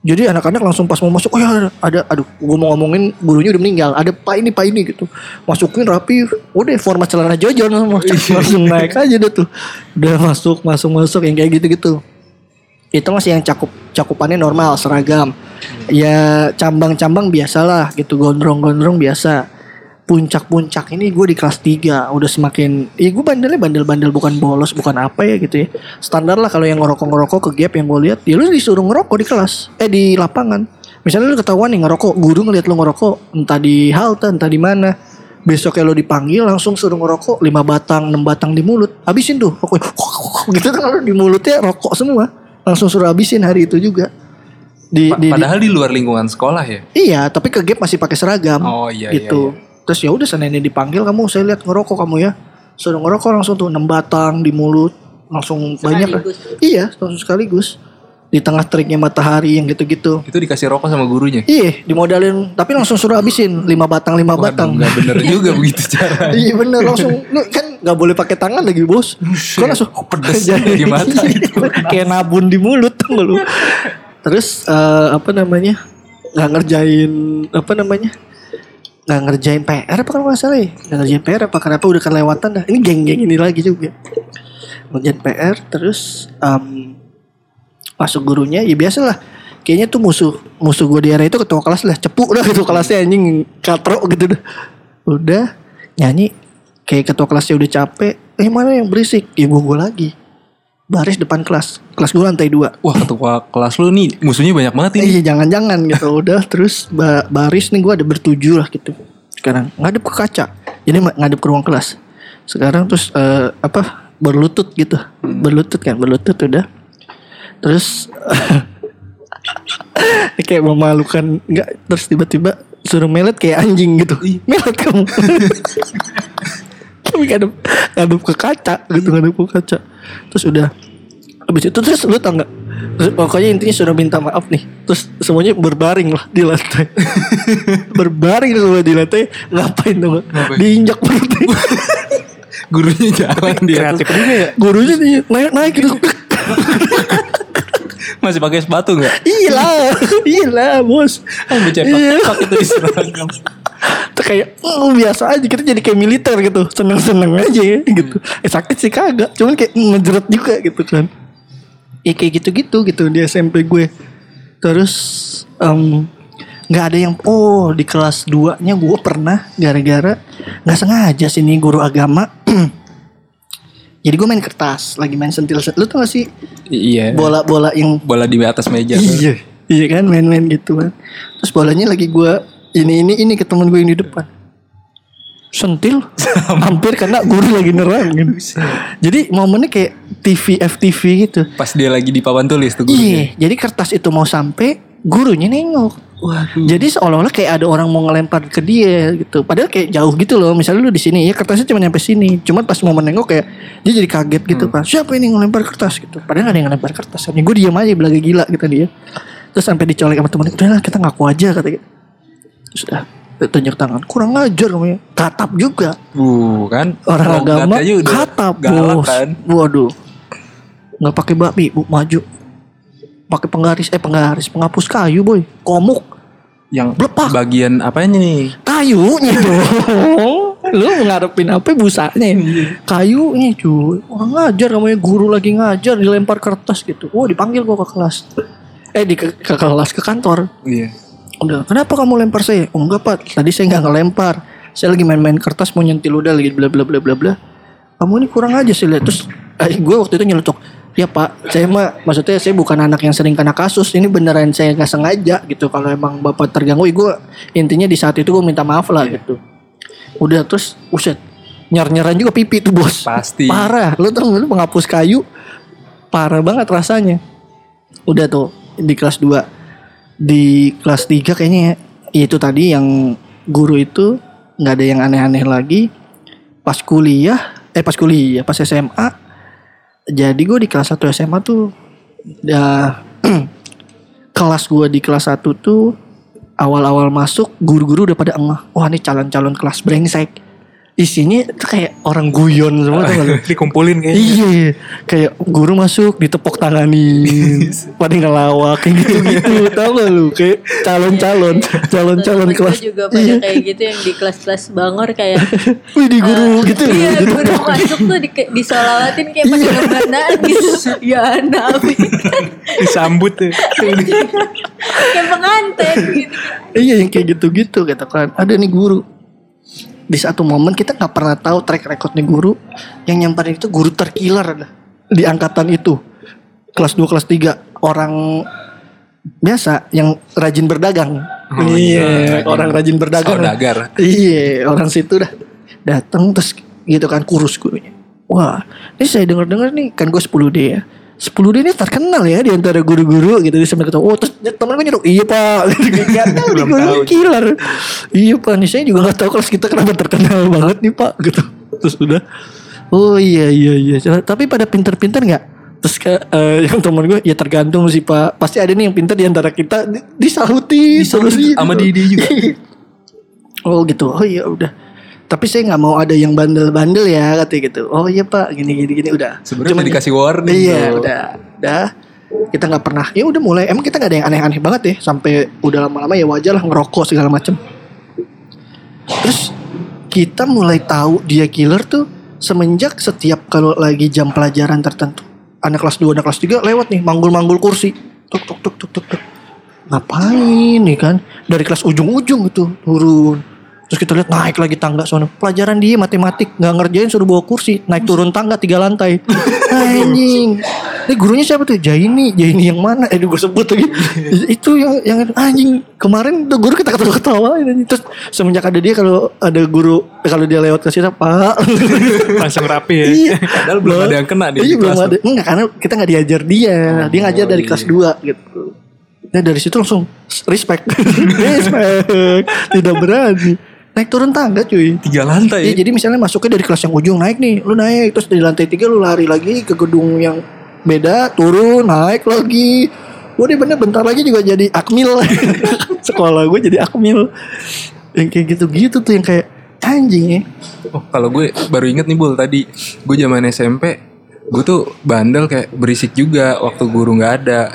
Jadi anak-anak langsung pas mau masuk oh ya ada, ada aduh gue mau ngomongin gurunya udah meninggal ada pak ini pak ini gitu. Masukin rapi udah format celana jojon langsung naik aja deh tuh. Udah masuk masuk masuk yang kayak gitu gitu itu masih yang cakup cakupannya normal seragam. Ya cambang-cambang biasalah gitu gondrong-gondrong biasa. Puncak-puncak ini gue di kelas 3 udah semakin ya gue bandelnya bandel-bandel bukan bolos bukan apa ya gitu ya. Standar lah kalau yang ngerokok-ngerokok ke gap yang gue lihat ya lu disuruh ngerokok di kelas eh di lapangan. Misalnya lu ketahuan nih ngerokok guru ngeliat lu ngerokok entah di halte entah di mana besoknya lo dipanggil langsung suruh ngerokok lima batang enam batang di mulut. Habisin tuh rokok <laughs> gitu kan di mulutnya rokok semua langsung suruh habisin hari itu juga di, Pa- di- di- Padahal di luar lingkungan sekolah ya. iya tapi ke gap masih pakai seragam Oh iya gitu terus ya udah seninnya dipanggil kamu saya lihat ngerokok kamu ya suruh ngerokok langsung tuh enam batang di mulut langsung banyak. Sekaligus. iya langsung sekaligus di tengah teriknya matahari yang gitu-gitu. Itu dikasih rokok sama gurunya. iya dimodalin tapi langsung suruh habisin lima batang lima batang. Waduh, nggak bener <laughs> juga begitu cara. iya bener langsung lu kan nggak boleh pakai tangan lagi bos. Kan langsung pedes <laughs> Jadi- di mata itu. <laughs> kayak nabun di mulut tuh lu? Terus eh, apa namanya nggak ngerjain apa namanya nggak ngerjain PR apa kalau nggak salah ya? Nggak ngerjain PR apa kenapa udah kelewatan dah. Ini geng-geng ini lagi juga. Ngerjain PR terus em, masuk gurunya ya biasa lah kayaknya tuh musuh musuh gue di area itu ketua kelas lah cepu dah ketua kelasnya anjing katro gitu dah. Udah nyanyi kayak ketua kelasnya udah capek eh mana yang berisik? Ya gue gue lagi. Baris depan kelas kelas gue lantai dua. Wah ketua kelas lu nih musuhnya banyak banget ini. Iya jangan-jangan gitu. <laughs> Udah terus ba- baris nih gue ada bertujuh lah gitu. Sekarang ngadep ke kaca. Jadi ngadep ke ruang kelas. Sekarang terus eh, apa berlutut gitu. Berlutut kan berlutut udah terus <laughs> kayak memalukan nggak terus tiba-tiba suruh melet kayak anjing gitu. Melet kamu. <laughs> Tapi ngadep ngadep ke kaca gitu ngadep ke kaca. Terus udah habis itu terus lu tau nggak? Terus pokoknya intinya sudah minta maaf nih. Terus semuanya berbaring lah di lantai. <laughs> Berbaring semua di lantai. Ngapain tuh diinjak perutnya. Gurunya jalan dia. Kreatif juga ya. gurunya naik naik gitu Masih pakai sepatu nggak? iya lah <laughs> iya lah bos. Ambil cepak Iya. cepak itu di seragam. <laughs> Tuh kayak oh, biasa aja kita jadi kayak militer gitu. Seneng-seneng aja ya, gitu. Eh sakit sih kagak. Cuman kayak ngejeret juga gitu kan. Ya kayak gitu-gitu gitu di SMP gue. Terus em, nggak ada yang oh di kelas 2 nya gue pernah gara-gara nggak sengaja sih nih guru agama <clears throat> jadi gue main kertas lagi main sentil lu tau gak sih Iya. bola-bola yang Bola di atas meja. Iya, iya kan main-main gitu kan. Terus bolanya lagi gua ini ini ini ke temen gue yang di depan. Sentil hampir kena guru lagi nerangin. Jadi momennya kayak TV FTV gitu. Pas dia lagi di papan tulis tuh gurunya. Iya, jadi kertas itu mau sampai gurunya nengok. Waduh. Jadi seolah-olah kayak ada orang mau ngelempar ke dia gitu. Padahal kayak jauh gitu loh. Misalnya lu di sini ya kertasnya cuma nyampe sini. Cuma pas momen nengok kayak dia jadi kaget gitu kan. Siapa ini ngelempar kertas gitu. Padahal gak ada yang ngelempar kertas. Ya, gue diam aja belaga gila gitu dia. Terus sampai dicolek sama temen. Udah lah kita ngaku aja kata gitu. Terus udah tunjuk tangan. Kurang ngajar kamu ya. Katap juga. Bukan. Orang Logat agama katap galak bos. kan. Waduh. Nggak pakai bakmi, bu maju. Pakai penggaris, eh penggaris, penghapus kayu boy. Komuk. Yang Blepak. bagian apanya nih? Kayunya <laughs> dong. Lu ngarepin apa busanya? Kayunya cuy. Orang ngajar namanya guru lagi ngajar dilempar kertas gitu. Oh dipanggil gua ke kelas. Eh di ke, ke kelas ke kantor. Iya. Udah, kenapa kamu lempar saya? Oh enggak pak, tadi saya nggak ngelempar. Saya lagi main-main kertas mau nyentil udah lagi bla bla bla bla bla. Kamu ini kurang aja sih lihat. Terus eh, gue waktu itu nyelutuk. Ya pak, saya mah maksudnya saya bukan anak yang sering kena kasus. Ini beneran saya nggak sengaja gitu. Kalau emang bapak terganggu, gue intinya di saat itu gue minta maaf lah gitu. Udah terus, uset nyer-nyeran juga pipi tuh bos. Pasti. Parah. Lu tau lu penghapus kayu, parah banget rasanya. Udah tuh di kelas 2 di kelas 3 kayaknya ya, itu tadi yang guru itu nggak ada yang aneh-aneh lagi pas kuliah eh pas kuliah pas SMA jadi gue di kelas 1 SMA tuh ya <clears throat> kelas gue di kelas 1 tuh awal-awal masuk guru-guru udah pada engah wah ini calon-calon kelas brengsek isinya itu kayak orang guyon semua tuh lu. <laughs> Dikumpulin kayaknya. Iya, iya. kayak guru masuk ditepok tanganin, <laughs> pada ngelawak kayak gitu gitu, <laughs> tau gak lu? Kayak calon-calon, calon-calon Temen gue kelas. juga pada Iya. kayak gitu yang di kelas-kelas bangor kayak Wih di guru gitu Iya ya, guru ditepok. masuk tuh di, disolawatin kayak Iya. pakai ngebandaan gitu Ya nabi Disambut tuh. Kayak pengantin gitu Iya yang kayak gitu-gitu gitu kan. Ada nih guru. Di satu momen kita nggak pernah tahu track recordnya guru yang nyamperin itu guru terkiler di angkatan itu. Kelas 2 kelas 3 orang biasa yang rajin berdagang. iya, orang rajin berdagang. Saudagar. Iya, orang situ dah datang terus gitu kan kurus gurunya. Wah, ini saya dengar-dengar nih kan gue 10 D ya. 10 D ini terkenal ya di antara guru-guru gitu di sambil ketawa. Oh, terus temen gue nyuruh, "Iya, Pak." <laughs> Gitu tahu nih guru killer. Iya, Pak, nih saya juga gak tahu kelas kita kenapa terkenal banget nih, Pak gitu. Terus udah Oh iya iya iya. Tapi pada pinter-pinter nggak? Terus ke eh, yang temen gue ya tergantung sih pak. Pasti ada nih yang pinter di antara kita di- disahuti, Disahuti sama Didi juga. <laughs> oh gitu. Oh iya udah. Tapi saya nggak mau ada yang bandel-bandel ya katanya gitu. Oh iya pak, gini gini gini udah. Sebenarnya dikasih warning. Iya bro. udah, udah. Kita nggak pernah. Ya udah mulai. Emang kita nggak ada yang aneh-aneh banget ya. Sampai udah lama-lama ya wajar lah ngerokok segala macem. Terus kita mulai tahu dia killer tuh semenjak setiap kalau lagi jam pelajaran tertentu. Anak kelas 2, anak kelas 3 lewat nih manggul-manggul kursi. Tuk tuk tuk tuk tuk tuk. Ngapain nih kan? Dari kelas ujung-ujung itu turun. Terus kita lihat naik lagi tangga sono. Pelajaran dia matematik nggak ngerjain suruh bawa kursi, naik turun tangga tiga lantai. <laughs> Anjing. Ini gurunya siapa tuh? Jaini, Jaini yang mana? Eh gue sebut lagi. <laughs> itu yang yang anjing kemarin tuh guru kita ketawa-ketawa terus semenjak ada dia kalau ada guru eh, kalau dia lewat ke situ Pak. <laughs> Langsung rapi ya. iya. Padahal belum ada yang kena di Iya belum ada. Enggak karena kita nggak diajar dia. Dia ngajar dari kelas 2 gitu. Nah dari situ langsung respect. respect. Tidak berani. Naik turun tangga cuy. Tiga lantai. Iya jadi misalnya masuknya dari kelas yang ujung naik nih, lu naik terus dari lantai tiga lu lari lagi ke gedung yang beda, turun, naik lagi. Gue deh bener bentar lagi juga jadi akmil. <laughs> Sekolah gue jadi akmil. Yang kayak gitu-gitu tuh yang kayak anjing ya. Oh, kalau gue baru inget nih Bul tadi gue zaman SMP gue tuh bandel kayak berisik juga waktu guru nggak ada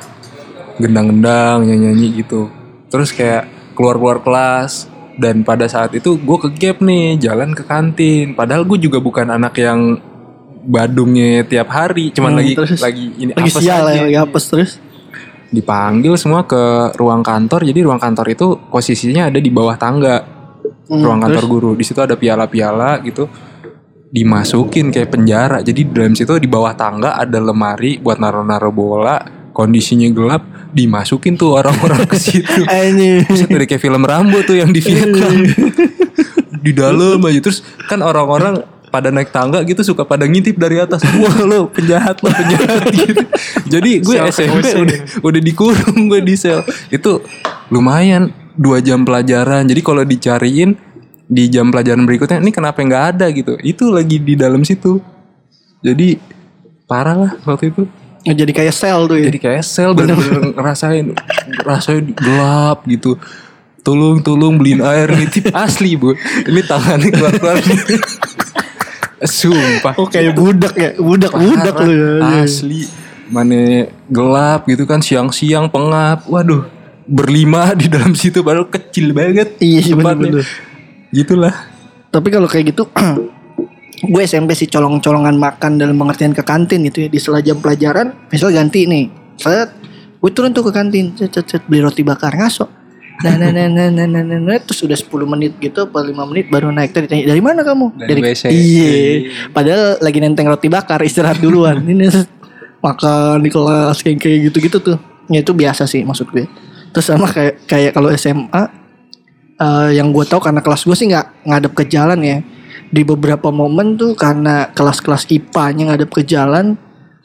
gendang-gendang nyanyi-nyanyi gitu terus kayak keluar-keluar kelas dan pada saat itu gue ke gap nih jalan ke kantin. Padahal gue juga bukan anak yang badungnya tiap hari cuman Hmm, lagi terus lagi ini Lagi apes sial ya, lagi apes terus. dipanggil semua ke ruang kantor jadi ruang kantor itu posisinya ada di bawah tangga. Hmm, ruang kantor terus? guru. Di situ ada piala-piala gitu. Dimasukin kayak penjara. Jadi dalam situ di bawah tangga ada lemari buat naruh-naruh bola. Kondisinya gelap dimasukin tuh orang-orang ke situ. <laughs> Buset, dari kayak film Rambo tuh yang di Vietnam. <laughs> Di dalam aja. Terus kan orang-orang pada naik tangga gitu suka pada ngintip dari atas. Wah lo penjahat lo penjahat <laughs> gitu. Jadi gue SMP udah udah dikurung gue di sel. Itu lumayan dua jam pelajaran. Jadi kalau dicariin di jam pelajaran berikutnya ini kenapa nggak ada? gitu. Itu lagi di dalam situ. Jadi parah lah waktu itu Jadi kayak sel tuh ya. jadi kayak sel bener-bener <laughs> ngerasain rasanya gelap gitu. Tolong tolong beliin air nitip asli bu. Ini tangannya keluar keluar <laughs> sumpah. Oh kayak budak ya, budak budak Parah, lu ya. asli. Mana gelap gitu kan siang-siang pengap. Waduh berlima di dalam situ baru kecil banget Iya bener-bener. gitulah. Tapi kalau kayak gitu <clears throat> gue SMP sih colong-colongan makan dalam pengertian ke kantin gitu ya. Di sela jam pelajaran misal ganti nih. Saya gue turun tuh ke kantin. Cet, cet, cet, beli roti bakar ngaso. Nah nah nah nah nah nah, nah, nah. terus udah 10 menit gitu apa 5 menit baru naik. Tadi ditanya dari mana kamu? Dari WC. iya. Padahal lagi nenteng roti bakar istirahat duluan. <laughs> Ini makan di kelas kayak kayak gitu gitu tuh. Ya itu biasa sih maksud gue. Terus sama kayak kayak kalau SMA eh, yang gue tahu karena kelas gue sih nggak ngadep ke jalan ya di beberapa momen tuh karena kelas-kelas IPA-nya ngadep ke jalan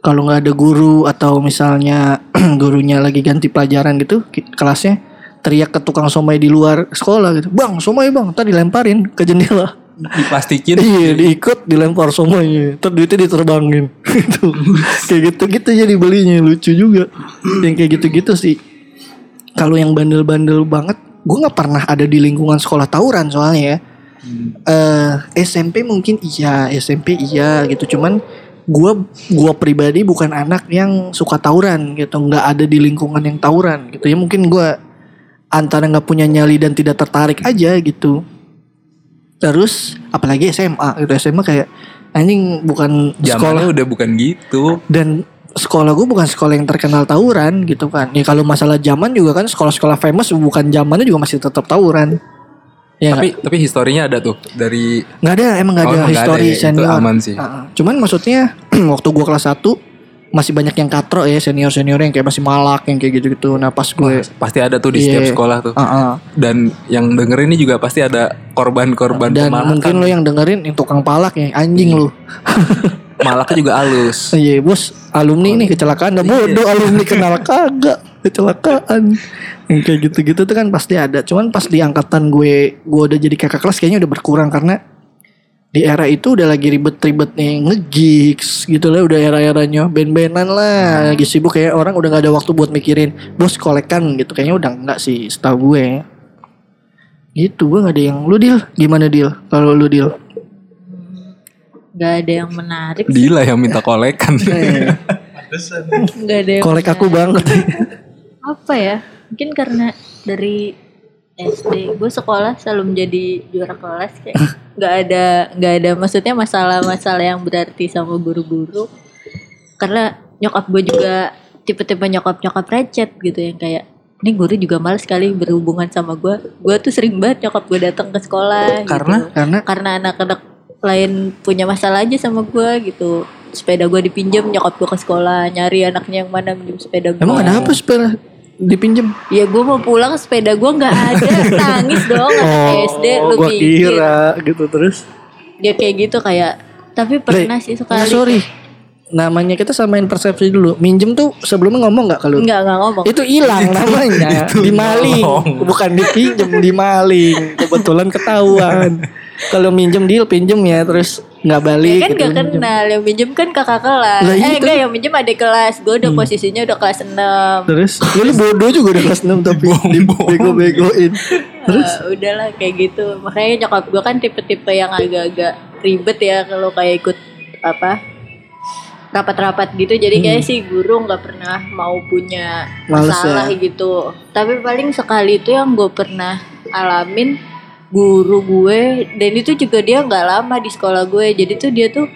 kalau nggak ada guru atau misalnya <clears throat> gurunya lagi ganti pelajaran gitu kelasnya teriak ke tukang somai di luar sekolah gitu. Bang somai bang tadi lemparin ke jendela. Diplastikin <laughs> iya diikut dilempar somainya terus duitnya diterbangin. <laughs> Gitu. Kayak gitu gitu jadi belinya lucu juga. Yang kayak gitu gitu sih. Kalau yang bandel-bandel banget gue nggak pernah ada di lingkungan sekolah tawuran soalnya ya eh SMP mungkin iya, SMP iya gitu. Cuman gua gua pribadi bukan anak yang suka tawuran gitu, nggak ada di lingkungan yang tawuran gitu. Ya mungkin gua antara nggak punya nyali dan tidak tertarik aja gitu. Terus apalagi SMA gitu SMA kayak anjing bukan sekolah Zamannya udah bukan gitu. dan sekolah gue bukan sekolah yang terkenal tawuran gitu kan. Ya kalau masalah zaman juga kan sekolah-sekolah famous bukan zamannya juga masih tetap tawuran. Ya Tapi tapi historinya ada tuh dari nggak ada emang nggak Oh, ada nggak history ada ya, itu senior. aman sih. Cuman maksudnya <clears throat> waktu gua kelas 1 masih banyak yang katro ya senior senior yang kayak masih malak yang kayak gitu gitu. Nah pas gue pasti ada tuh di Iya. setiap sekolah tuh. Ah, ah. Dan yang denger ini juga pasti ada korban-korban dan pemalakan. mungkin lo yang dengerin yang tukang palak ya anjing lu. Malaknya juga halus. Iya bos alumni nih kecelakaan Nah bodoh alumni kenal kagak Kecelakaan. Yang kayak gitu-gitu tuh kan pasti ada. Cuman pas di angkatan gue Gue udah jadi kakak kelas kayaknya udah berkurang Karena di era itu udah lagi ribet-ribet nih Nge-gigs gitu lah Udah era-eranya. Band-bandan lah Lagi sibuk. Kayak orang udah gak ada waktu buat mikirin Bos kolekan gitu. Kayaknya udah enggak sih setahu gue. Gitu gue gak ada yang Lu deal Gimana deal Kalau lu deal Gak ada yang menarik sih. Dila yang minta kolekan. Eh, Gak ada yang Kolek aku banget apa ya? Mungkin karena dari SD gue sekolah selalu menjadi juara kelas kayak <laughs> nggak ada nggak ada maksudnya masalah-masalah yang berarti sama guru-guru. Karena nyokap gue juga tipe-tipe nyokap-nyokap recet gitu yang kayak ini guru juga males sekali berhubungan sama gue gue tuh sering banget nyokap gue datang ke sekolah Karena? gitu. Karena karena? Anak-anak lain punya masalah aja sama gue gitu. Sepeda gue dipinjam nyokap gue ke sekolah nyari anaknya yang mana minjem sepeda gue Emang ada apa sepeda dipinjem? Ya gue mau pulang sepeda gue nggak ada <laughs> nangis dong anak SD lu gua pikir kira gitu terus. dia kayak gitu kayak tapi pernah Le, sih nah, sekali sorry. Namanya kita samain persepsi dulu. Minjem tuh sebelumnya ngomong nggak kalau? nggak nggak ngomong Itu hilang <laughs> namanya. dimaling, bukan dipinjem, dimaling. Kebetulan ketahuan. <laughs> kalau minjem deal pinjem ya terus nggak ya balik kan gitu. gak kenal. Yang minjem kan kakak kelas. Lah, iya, eh enggak tapi- yang minjem adik kelas. Gue udah posisinya udah kelas 6 Terus? <laughs> Ya lu bodoh juga udah kelas 6 tapi dibego-begoin. <laughs> Terus? udahlah kayak gitu. Makanya nyokap gue kan tipe-tipe yang agak-agak ribet ya kalau kayak ikut apa rapat-rapat gitu. Jadi kayak Hmm. si guru nggak pernah mau punya Males masalah ya. gitu. Tapi paling sekali itu yang gue pernah alamin guru gue dan itu juga dia nggak lama di sekolah gue jadi tuh dia tuh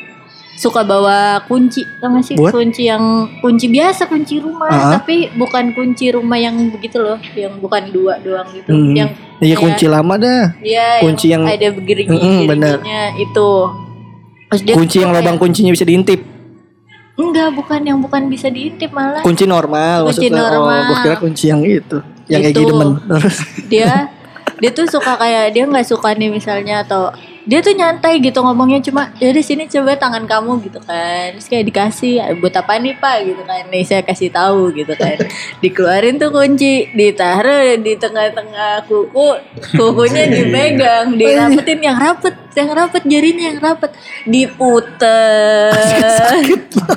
suka bawa kunci tau gak sih Buat? kunci yang kunci biasa kunci rumah Ah. tapi bukan kunci rumah yang begitu loh yang bukan dua doang gitu Hmm. yang Iya kayak- kunci lama dah. Iya, Kunci yang- ada begini Mm-mm, bener. itu. Terus dia Kunci yang kayak- lubang kuncinya bisa diintip. Enggak, bukan yang bukan bisa diintip malah. Kunci normal Kunci maksudnya. normal. Oh, kira kunci yang itu. Yang kayak Itu. gitu men. Terus Dia <laughs> dia tuh suka kayak dia nggak suka nih misalnya atau dia tuh nyantai gitu ngomongnya cuma ya di sini coba tangan kamu gitu kan terus kayak dikasih "Ah, buat apa nih pak gitu kan nih saya kasih tahu gitu kan <laughs> dikeluarin tuh kunci ditaruh di tengah-tengah kuku kukunya dipegang dirapetin yang rapet yang rapet jarinya yang rapet diputer <laughs> diputer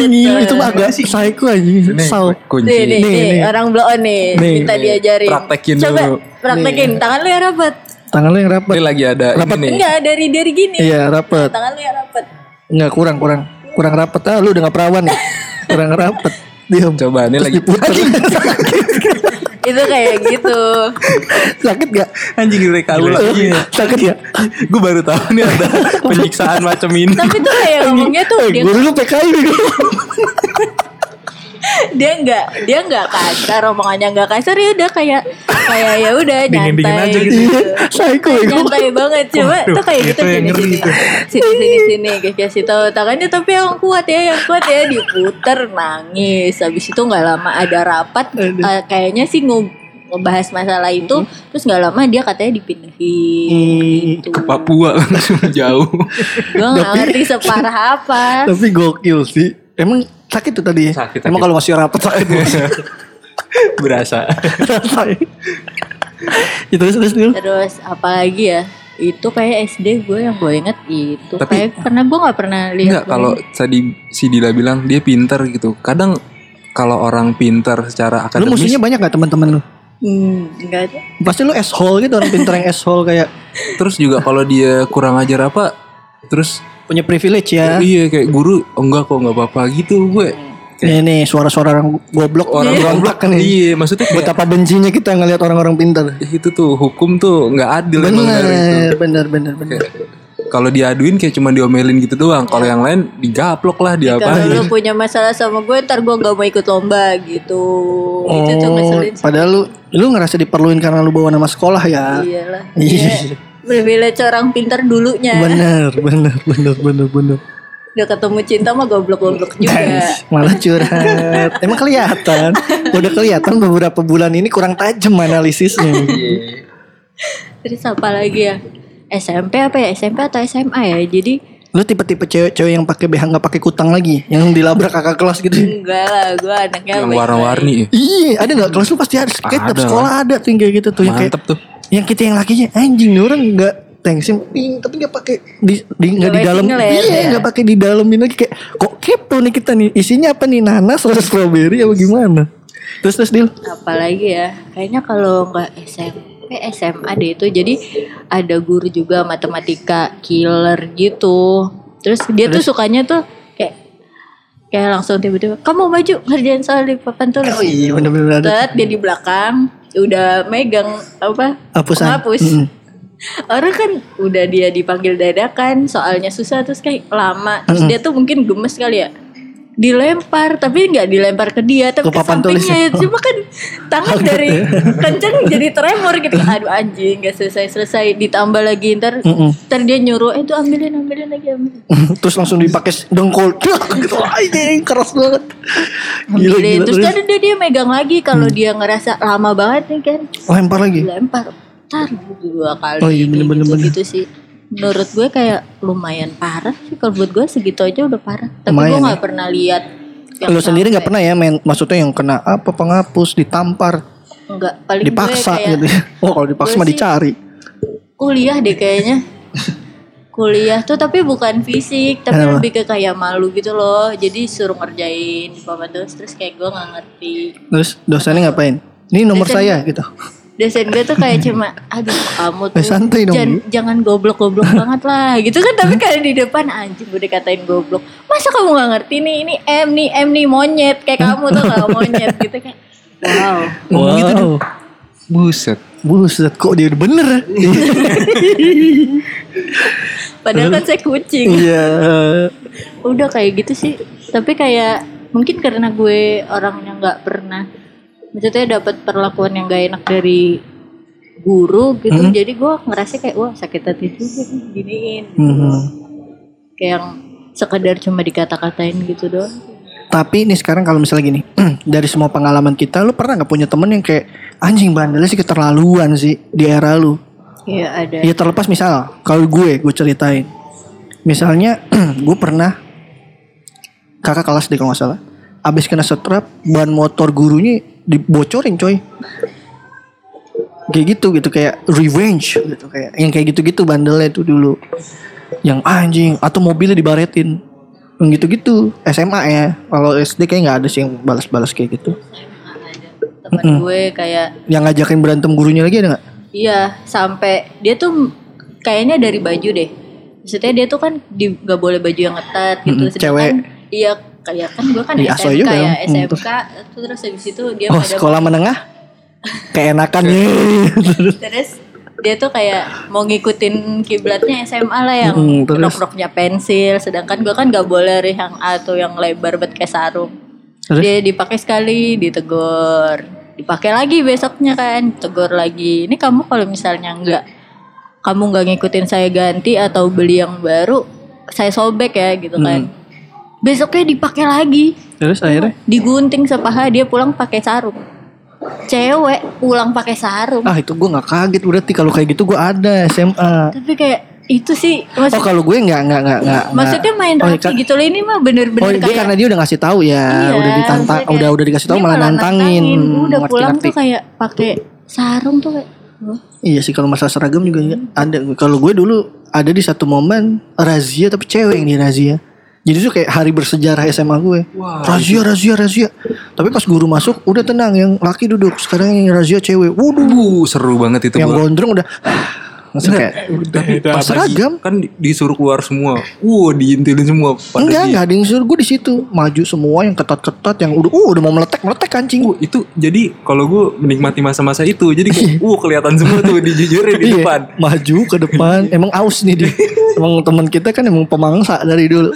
Ini itu agak psycho aja. Sau. kunci. Nih, nih, Nih, nih, nih. orang blow on nih, Nih, minta diajarin. Praktekin Coba dulu. praktekin, tangan lu yang rapet. Tangan lu yang rapet. Ini lagi ada Rapat. ini nih. Enggak, dari dari gini. Iya rapet. Tangan lu yang rapet. Enggak kurang kurang kurang rapet ah lu udah gak perawan ya. kurang rapet. Diam. Coba ini Terus lagi diputer. <laughs> Itu kayak gitu. Sakit gak? anjing mereka ulang. Sakit ya? Gue baru tahu nih ada <laughs> penyiksaan macam ini. Tapi tuh kayak ngomongnya tuh Eh, dia guru lu PKI. <laughs> dia enggak dia enggak kasar, omongannya enggak kasar ya udah kayak kayak ya udah nyantai aja gitu. Iya, psycho ya. nyantai banget coba Waduh, tuh kayak gitu sini tuh. sini sini sini kayak kasih tahu tangannya tapi yang kuat ya yang kuat ya diputer nangis habis itu nggak lama ada rapat eh, kayaknya sih nge- ngebahas masalah itu terus nggak lama dia katanya dipindahin gitu. Ke Papua <laughs> langsung jauh. gue nggak ngerti separah apa <laughs> Tapi gokil sih. Emang sakit tuh tadi. ya? Sakit, Emang sakit. kalau masih rapet sakit. <laughs> Berasa. itu terus terus dulu. terus apalagi ya itu kayak SD gue yang gue inget itu Tapi- kayak karena gue nggak pernah lihat Enggak kalau tadi si Dila bilang dia pinter gitu. Kadang kalau orang pinter secara Lu akademis musuhnya banyak gak teman-teman lu? hmm, enggak ada Pasti lu asshole gitu orang pinter yang asshole kayak terus juga kalau dia kurang ajar apa terus Punya privilege ya. iya kayak guru oh, enggak kok nggak apa-apa gitu gue Nih nih suara-suara orang goblok orang berontak goblok nih. iya maksudnya kayak Betapa bencinya kita ngelihat orang-orang pintar. itu tuh hukum tuh nggak adil emang dari itu. Bener, bener, bener, bener. kalau diaduin kayak cuma diomelin gitu doang kalau yang lain digaplok lah Kalau diapain lu punya masalah sama gue ntar gue gak mau ikut lomba gitu. Itu tuh Oh, ngeselin sih. padahal lu lu ngerasa diperluin karena lu bawa nama sekolah ya. Iyalah. Iya. Privilege orang pintar dulunya. Bener, bener, bener, bener, bener. Udah ketemu cinta mah goblok-goblok juga. Guys, malah curhat. Emang kelihatan. Udah kelihatan beberapa bulan ini kurang tajam analisisnya. Terus apa lagi ya? SMP apa ya? SMP atau SMA ya? Jadi Lu tipe-tipe cewek-cewek yang pakai BH nggak pakai kutang lagi, yang dilabrak kakak kelas gitu. enggak lah, gue anaknya yang warna-warni ya. Iya, ada nggak kelas lu pasti ada. Kayak tiap Ada. sekolah ada tuh yang kayak gitu tuh. Yang kayak, mantep tuh yang kita yang lakinya anjing nih orang nggak thanksin pink tapi nggak pakai di di nggak di Nggak dalam iya ya. nggak pakai di dalemin lagi kayak kok kepo nih kita nih isinya apa nih nanas atau strawberry apa gimana? Terus terus deal apalagi ya kayaknya kalau nggak SMP SMA deh itu jadi ada guru juga matematika killer gitu. Terus dia tuh sukanya tuh kayak kayak langsung tiba-tiba kamu maju ngerjain soal di papan tulis. Oh iya bener-bener dia di belakang udah megang apa Hapusan. penghapus Mm-mm. <laughs> orang kan udah dia dipanggil dadakan soalnya susah terus kayak lama terus dia tuh mungkin gemes kali ya dilempar tapi nggak dilempar ke dia tapi Ke ke, tulis sampingnya. ya? <laughs> cuma kan tangan dari kenceng jadi tremor gitu. Aduh anjing nggak selesai selesai ditambah lagi ntar Mm-mm. ntar dia nyuruh eh tuh ambilin ambilin lagi ambilin. <laughs> Terus langsung dipakai dengkul. Gitu. <laughs> Anjing keras banget. Gila gila terus tadi dia, dia megang lagi kalau dia ngerasa lama banget nih kan. Lempar lagi? Dilempar tar dua kali Oh iya, Kayak bener-bener, gitu, bener. gitu sih menurut gue kayak lumayan parah sih. Kalau buat gue segitu aja udah parah. Tapi Lumayan gue ya. nggak pernah lihat yang lu sendiri nggak pernah ya main maksudnya yang kena apa penghapus ditampar? Nggak paling dipaksa gue kayak gitu <laughs> oh kalau dipaksa mah dicari. Kuliah deh kayaknya. <laughs> Kuliah tuh tapi bukan fisik tapi Kenapa? lebih ke kayak malu gitu loh. Jadi suruh ngerjain di papan tulis terus kayak gue nggak ngerti. Terus dosennya ngapain? Ini nomor Dosen- saya gitu <laughs> dosen gue tuh kayak cuma aduh kamu tuh Eh, santai dong, jangan, jangan goblok-goblok <laughs> banget lah gitu kan tapi kayak di depan anjing gue dikatain goblok. Masa kamu nggak ngerti nih ini M nih M nih monyet kayak kamu tuh gak <laughs> monyet gitu kayak wow. Gitu wow. Buset. Buset kok dia bener? Ya? <laughs> padahal kan saya kucing. Iya. Udah kayak gitu sih. Tapi kayak mungkin karena gue orangnya nggak pernah maksudnya dapat perlakuan yang gak enak dari guru gitu Hmm. jadi gue ngerasa kayak wah sakit hati juga giniin gitu loh. kayak yang sekedar cuma dikata-katain gitu doang Tapi ini sekarang kalau misalnya gini, <clears throat> dari semua pengalaman kita, lu pernah nggak punya temen yang kayak anjing bandelnya sih keterlaluan sih di era lu? ya ada Ya terlepas misal, kalau gue, gue ceritain. Misalnya, <clears throat> gue pernah kakak kelas deh kalau nggak salah, abis kena setrap, ban motor gurunya dibocorin coy. Kayak gitu gitu kayak revenge gitu kayak yang kayak gitu-gitu bandelnya itu dulu. Yang anjing atau mobilnya dibaretin. Yang gitu-gitu SMA ya. Kalau SD kayak nggak ada sih yang balas-balas kayak gitu. teman gue kayak Yang ngajakin berantem gurunya lagi ada nggak? iya sampai dia tuh kayaknya dari baju deh maksudnya dia tuh kan di nggak boleh baju yang ketat gitu Mm-mm, cewek. iya kayak kan gue kan aso SMK juga ya dong. Hmm, SMK terus habis itu dia Oh pada sekolah menengah? <laughs> Keenakan <laughs> terus dia tuh kayak mau ngikutin kiblatnya SMA lah yang Mm, terus? rok-roknya pensil sedangkan gue kan gak boleh yang A tuh yang lebar banget kayak sarung Terus? dia dipakai sekali ditegur dipakai lagi besoknya kan tegur lagi ini kamu kalau misalnya nggak kamu nggak ngikutin saya ganti atau beli yang baru saya sobek ya gitu kan Hmm. Besoknya dipakai lagi Terus akhirnya? digunting sepaha dia pulang pakai sarung cewek pulang pakai sarung Ah itu gue nggak kaget berarti kalau kayak gitu gue ada SMA. tapi kayak itu sih Oh maksud, kalau gue nggak nggak nggak nggak. maksudnya main oh, kan- gitu loh ini mah bener-bener Oh dia kayak karena dia udah ngasih tahu ya, Iya, udah ditantang, maksudnya udah kayak, udah dikasih tahu malah nantangin. udah Ngerti, pulang ngerti. tuh kayak pakai sarung tuh kayak wah, Iya sih kalau masalah seragam juga ya, ada. Kalau gue dulu ada di satu momen razia tapi cewek yang di razia. Jadi tuh kayak hari bersejarah SMA gue. razia, razia, razia. Tapi pas guru masuk udah tenang yang laki duduk. Sekarang yang razia cewek. Waduh. Uh, seru banget itu yang gua. gondrong udah Maksudnya kayak Udah, udah. pas seragam. Kan di- disuruh keluar semua. Wow, diintilin semua. Pada Enggak, dia. enggak ada yang suruh gue di situ. Maju semua yang ketat-ketat yang udah uh udah mau meletek, meletek kancing. Uh, itu jadi kalau gue menikmati masa-masa itu jadi kayak <laughs> uh kelihatan semua tuh dijujurin di Iya, depan Maju ke depan. <laughs> emang aus nih dia. emang teman kita kan emang pemangsa dari dulu.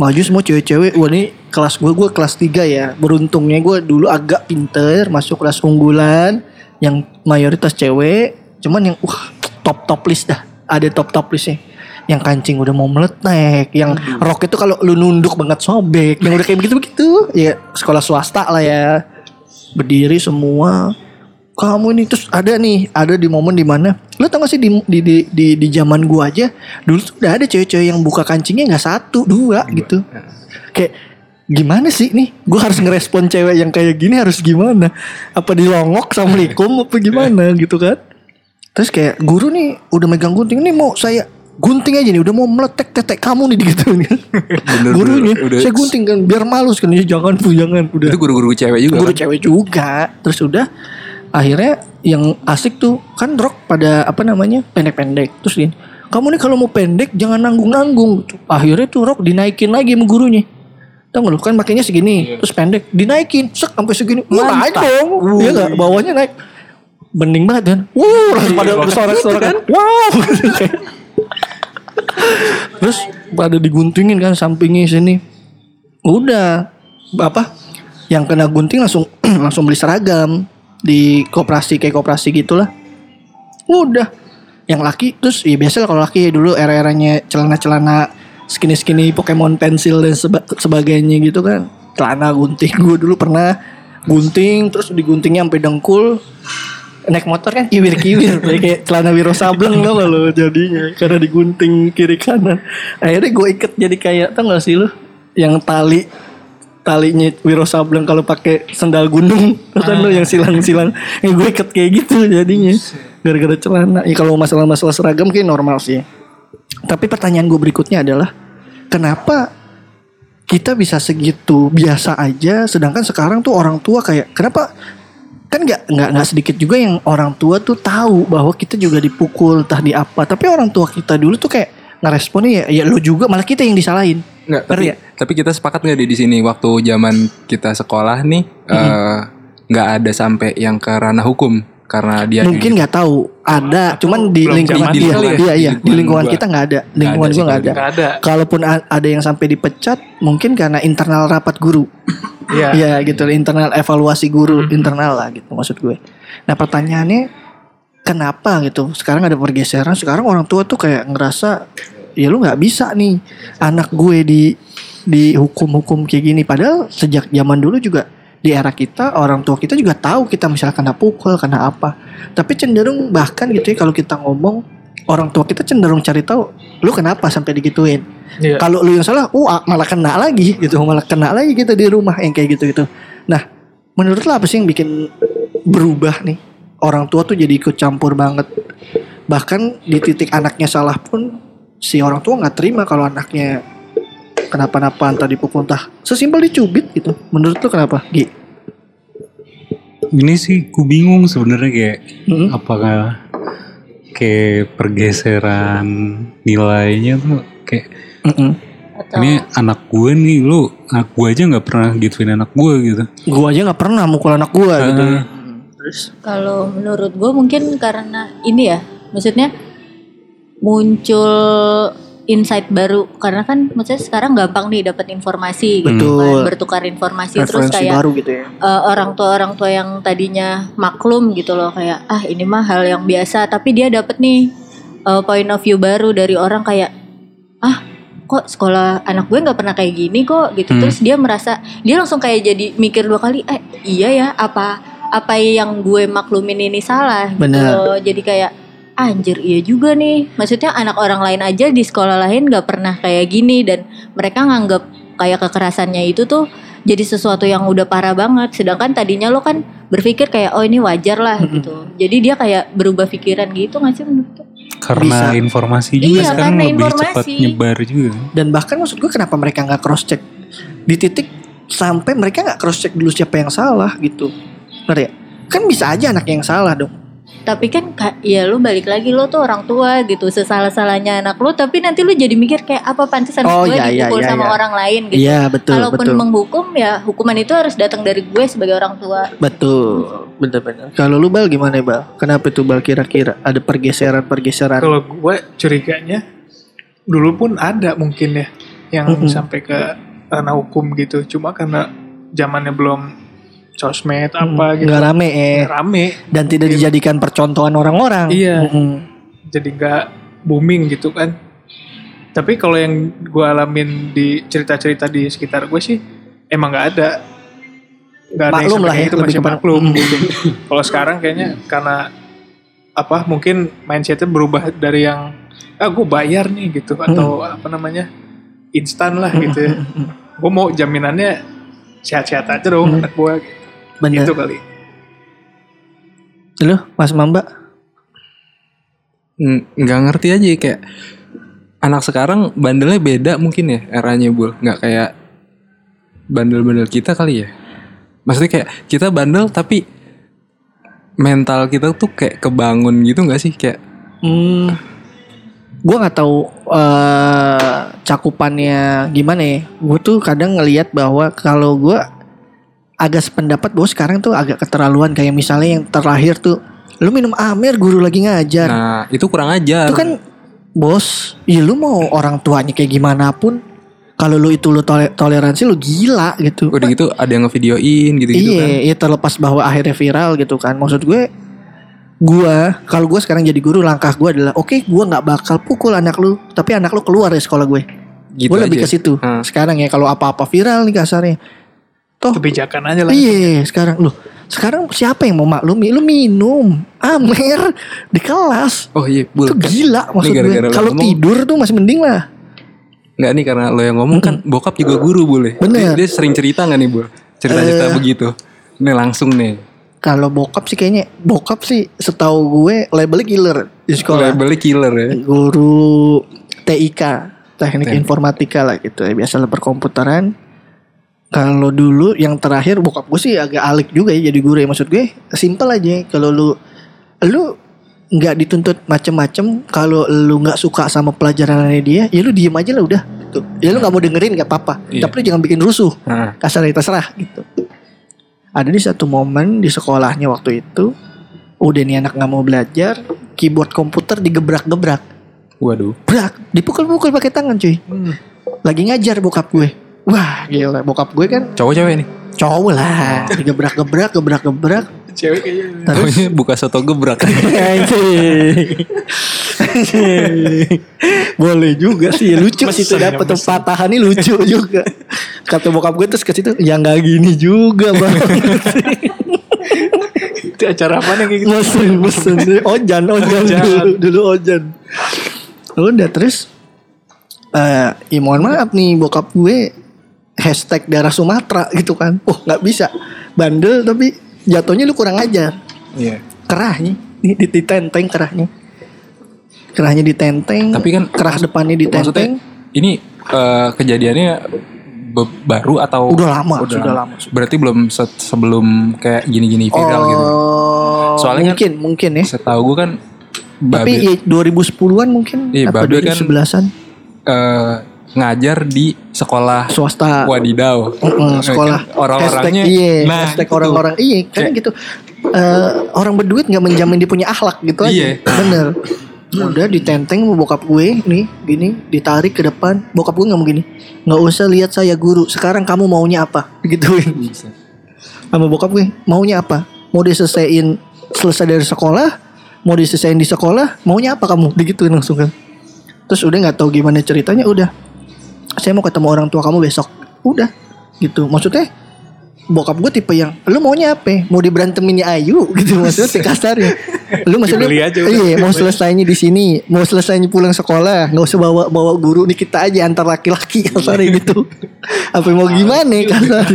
Maju semua cewek-cewek. Wah ini kelas gue, gue kelas 3 ya. Beruntungnya gue dulu agak pinter. Masuk kelas unggulan. Yang mayoritas cewek. Cuman yang wah top-top list dah. Ada top-top listnya. Yang kancing udah mau meletek. Yang rok itu kalau lu nunduk banget sobek. Yang udah kayak begitu-begitu. Ya sekolah swasta lah ya. Berdiri semua kamu ini terus ada nih ada di momen di mana lo tau gak sih di di di di, di zaman gua aja dulu tuh udah ada cewek-cewek yang buka kancingnya nggak satu dua gitu. Kayak gimana sih nih gua harus ngerespon cewek yang kayak gini harus gimana? Apa dilongok assalamualaikum apa gimana <laughs> gitu kan? Terus kayak guru nih udah megang gunting nih mau saya gunting aja nih udah mau meletek tetek kamu nih <laughs> gitu gurunya udah- saya gunting kan biar malu kan "Ya, jangan bu jangan. Udah. Itu guru-guru cewek juga guru kan? cewek juga. Terus udah akhirnya yang asik tuh kan rok pada apa namanya pendek-pendek. Terus dia kamu nih kalau mau pendek jangan nanggung-nanggung. Akhirnya tuh rok dinaikin lagi sama gurunya. Tahu nggak lu? Kan makanya segini terus pendek dinaikin sek sampai segini. Wah naik dong. Iya nggak? Bawahnya naik. Bening banget kan? Wow langsung pada bersorak-sorak kan? Wow terus pada diguntingin kan sampingnya sini. Udah apa yang kena gunting langsung <clears throat> langsung beli seragam di koperasi kayak koperasi gitulah. Udah. Yang laki terus ya biasa lah kalau laki dulu era-eranya celana-celana skinny-skinny Pokemon pensil dan seba- sebagainya gitu kan. Celana gunting gue dulu pernah gunting terus diguntingnya sampai dengkul. Naik motor kan kiwir-kiwir <laughs> kayak celana wiro sableng gak lo jadinya? Karena digunting kiri kanan akhirnya gue iket jadi kayak tau gak sih lo? Yang tali talinya wiro sableng kalau pakai sendal gunung. <laughs> Kan lo yang silang-silang. <laughs> Yang gue iket kayak gitu jadinya. Gara-gara celana. Ya kalau masalah-masalah seragam kayak normal sih. Tapi pertanyaan gue berikutnya adalah kenapa kita bisa segitu biasa aja sedangkan sekarang tuh orang tua kayak kenapa? Kan nggak nggak nggak sedikit juga yang orang tua tuh tahu bahwa kita juga dipukul entah di apa. Tapi orang tua kita dulu tuh kayak ngeresponnya ya ya lo juga malah kita yang disalahin Nggak, tapi, ya? tapi kita sepakat nggak di di sini waktu zaman kita sekolah nih eh, nggak ada sampai yang ke ranah hukum karena dia mungkin nggak tahu ada cuman di lingkungan dia ya? iya iya Di lingkungan gua. kita nggak ada lingkungan ada sih nggak kalau ada Nggak ada. kalaupun ada yang sampai dipecat mungkin karena internal rapat guru Iya. Iya gitu internal evaluasi guru internal lah gitu maksud gue. Nah pertanyaannya kenapa gitu? Sekarang ada pergeseran. Sekarang orang tua tuh kayak ngerasa ya lu nggak bisa nih anak gue di di hukum-hukum kayak gini. Padahal sejak zaman dulu juga di era kita orang tua kita juga tahu kita misalnya kena pukul kena apa. Tapi cenderung bahkan gitu ya kalau kita ngomong orang tua kita cenderung cari tahu lu kenapa sampai digituin. Iya. Kalau lu yang salah, uh malah kena lagi gitu, malah kena lagi kita di rumah yang kayak gitu-gitu. Nah, menurut lo apa sih yang bikin berubah nih? Orang tua tuh jadi ikut campur banget. Bahkan di titik anaknya salah pun si orang tua nggak terima kalau anaknya kenapa-napa entah dipukul entah sesimpel dicubit gitu. Menurut lo kenapa? Gi? Ini sih ku bingung sebenarnya kayak Mm-mm. apakah kayak pergeseran nilainya tuh kayak Mm-mm. Atau ini anak gue nih lu anak gue aja nggak pernah gituin anak gue gitu. Gua aja nggak pernah mukul anak gua gitu. Ah. Terus kalau menurut gue mungkin karena ini ya, maksudnya muncul insight baru. Karena kan maksudnya sekarang gampang nih dapat informasi gitu kan, bertukar informasi terus referensi kayak baru gitu ya. eh, orang tua orang tua yang tadinya maklum gitu loh kayak ah ini mah hal yang biasa. Tapi dia dapat nih eh, point of view baru dari orang kayak ah kok sekolah anak gue nggak pernah kayak gini kok? Gitu. Hmm. terus dia merasa dia langsung kayak jadi mikir dua kali eh iya ya apa apa yang gue maklumin ini salah? Gitu. Loh. jadi kayak anjir iya juga nih maksudnya anak orang lain aja di sekolah lain nggak pernah kayak gini dan mereka nganggap kayak kekerasannya itu tuh jadi sesuatu yang udah parah banget sedangkan tadinya lo kan berpikir kayak oh ini wajar lah Mm-mm. gitu jadi dia kayak berubah pikiran gitu nggak sih menurut lo? Karena Bisa. informasi juga Iya, sekarang karena lebih cepat informasi. nyebar juga. Dan bahkan maksud gue kenapa mereka nggak cross check di titik sampai mereka nggak cross check dulu siapa yang salah gitu. Ngerti ya? Kan bisa aja anak yang salah dong. Tapi kan ka- ya lu balik lagi lu tuh orang tua gitu sesalah-salahnya anak lu tapi nanti lu jadi mikir kayak apa pantesan Oh, gue iya, iya, dipukul iya, sama iya. orang lain gitu Iya betul kalaupun betul menghukum ya hukuman itu harus datang dari gue sebagai orang tua betul bener-bener. Kalau lu bal gimana bal? Kenapa tuh bal kira-kira ada pergeseran pergeseran? Kalau gue curiganya dulu pun ada mungkin ya yang Mm-mm. sampai ke ranah hukum gitu. Cuma karena zamannya belum sosmed apa gitu. Nggak rame eh Rame. dan tidak dijadikan percontohan orang-orang. Iya. Mm-mm. Jadi nggak booming gitu kan. Tapi kalau yang gue alamin di cerita-cerita di sekitar gue sih emang nggak ada. Nggak ada Maklum lah ya, lebih masih maklum Mm. gitu. Kalau sekarang kayaknya karena apa mungkin mindsetnya berubah dari yang ah gue bayar nih gitu atau apa namanya instan lah gitu ya. Gue mau jaminannya sehat-sehat aja dong anak gue Bener. gitu kali. Lu Mas Mamba? Ng- nggak ngerti aja kayak anak sekarang bandelnya beda mungkin ya eranya bul nggak kayak bandel-bandel kita kali ya maksudnya kayak kita bandel tapi mental kita tuh kayak kebangun gitu nggak sih kayak Hmm, gue nggak tahu eh cakupannya gimana ya. Gue tuh kadang ngelihat bahwa kalau gue agak sependapat bahwa sekarang tuh agak keterlaluan kayak misalnya yang terakhir tuh, lu minum amer guru lagi ngajar. nah itu kurang ajar itu kan bos, ya lu mau orang tuanya kayak gimana pun, kalau lu itu lu tole- toleransi lu gila gitu. udah gitu ada yang ngevideoin gitu gitu iya, kan iya terlepas bahwa akhirnya viral gitu kan. Maksud gue, gua kalau gue sekarang jadi guru langkah gue adalah oke gue nggak bakal pukul anak lu, tapi anak lu keluar dari sekolah gue. gitu gue lebih ke situ. Hmm. Sekarang ya kalau apa-apa viral nih kasarnya. Toh. Kebijakan aja lah. iya sekarang. Lu sekarang siapa yang mau maklumi? Lu minum. Amer di kelas. Oh iya bul. Itu gila maksud gue. kalau tidur tuh masih mending lah. Nggak nih karena lo yang ngomong kan bokap juga guru boleh Bener. dia, dia sering cerita nggak nih bul? Cerita-cerita Eh. begitu. Ini langsung nih. Kalau bokap sih kayaknya bokap sih setahu gue labelnya killer di sekolah. Labelnya killer ya. Guru TIK teknik informatika lah gitu ya biasa berkomputeran kalau dulu yang terakhir bokap gue sih agak alik juga ya jadi guru ya. Maksud gue simpel aja. Kalau lu lu nggak dituntut macem-macem kalau lu nggak suka sama pelajarannya dia ya lu diem aja lah udah gitu. ya lu nggak mau dengerin nggak apa-apa. Iya. tapi lu jangan bikin rusuh. Kasarnya terserah gitu. Ada di satu momen di sekolahnya waktu itu udah nih anak nggak mau belajar keyboard komputer digebrak-gebrak. Waduh. Brak dipukul-pukul pakai tangan cuy. Lagi ngajar bokap gue wah gila bokap gue kan cowok cewek nih cowok lah digebrak-gebrak gebrak-gebrak Cewek kayaknya. Pokoknya buka soto gebrak <laughs> Anjing. Boleh juga sih lucu sih itu dapat mesen. patahannya lucu juga. Kata bokap gue terus ke situ ya nggak gini juga bang. Itu acara apa nih kayak gitu? Mesen mesen ojan ojan Ojan. dulu dulu ojan. Udah terus eh ya mohon maaf nih bokap gue hashtag darah Sumatera gitu kan. Oh nggak bisa bandel tapi jatuhnya lu kurang ajar. iya Kerahnya di, di, ditenteng kerahnya. Kerahnya ditenteng. Tapi kan kerah depannya ditenteng. ini eh, kejadiannya be- baru atau Udah lama, sudah lama. berarti belum se- sebelum kayak gini-gini viral gitu Oh, Soalnya kan- mungkin mungkin ya. setahu gue kan Tapi ya, 2010-an mungkin Iya, apa Babe kan- 2011-an eh, ngajar di sekolah swasta. wadidaw Heeh, sekolah. Kan orang-orangnya iya, nah hashtag orang-orang. Iya kan gitu. Eh, orang berduit nggak menjamin dia punya akhlak gitu Iya. aja bener. Udah ditenteng sama bokap gue nih gini ditarik ke depan. Bokap gue nggak mau gini nggak usah lihat saya guru. Sekarang kamu maunya apa? <laughs> Digituin sama bokap gue maunya apa? Mau diselesain selesai dari sekolah? Mau diselesain di sekolah? Maunya apa kamu? Digituin langsung kan. Terus udah nggak tahu gimana ceritanya udah saya mau ketemu orang tua kamu besok. Udah gitu. Maksudnya bokap gue tipe yang lu maunya apa? Mau diberantemin ya Ayu? <laughs> Gitu maksudnya kasarnya. Lu maksudnya aja iya mau selesainya di sini mau selesainya pulang sekolah nggak usah bawa bawa guru nih kita aja antar laki-laki <laughs> kasarnya gitu. Apa mau gimana kasar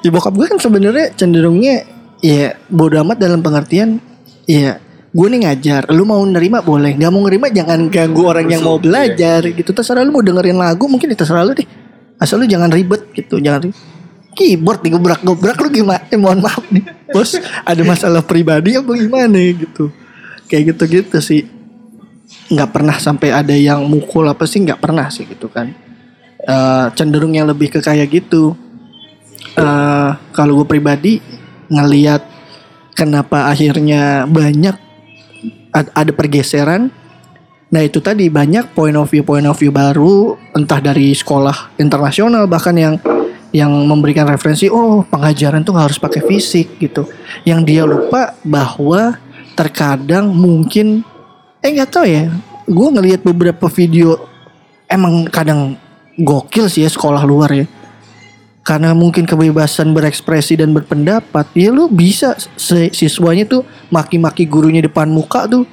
ya bokap gue kan sebenarnya cenderungnya ya bodo amat dalam pengertian ya gue nih ngajar lu mau nerima boleh nggak mau nerima jangan ganggu orang yang mau belajar gitu. Terserah lu mau dengerin lagu mungkin ya terserah lu deh. Asal lu jangan ribet gitu. Jangan ribet. keyboard nih gebrak gebrak lu gimana? Eh, mohon maaf nih. Bos ada masalah pribadi apa gimana gitu. Kayak gitu-gitu sih. Nggak pernah sampai ada yang mukul apa sih nggak pernah sih gitu kan. Eh, cenderung yang lebih ke kayak gitu. Eh, kalau gue pribadi ngeliat kenapa akhirnya banyak ada pergeseran Nah itu tadi banyak point of view point of view baru entah dari sekolah internasional bahkan yang yang memberikan referensi oh pengajaran tuh harus pakai fisik gitu. Yang dia lupa bahwa terkadang mungkin eh nggak tahu ya. Gue ngelihat beberapa video emang kadang gokil sih ya sekolah luar ya. Karena mungkin kebebasan berekspresi dan berpendapat, ya lu bisa siswanya tuh maki-maki gurunya depan muka tuh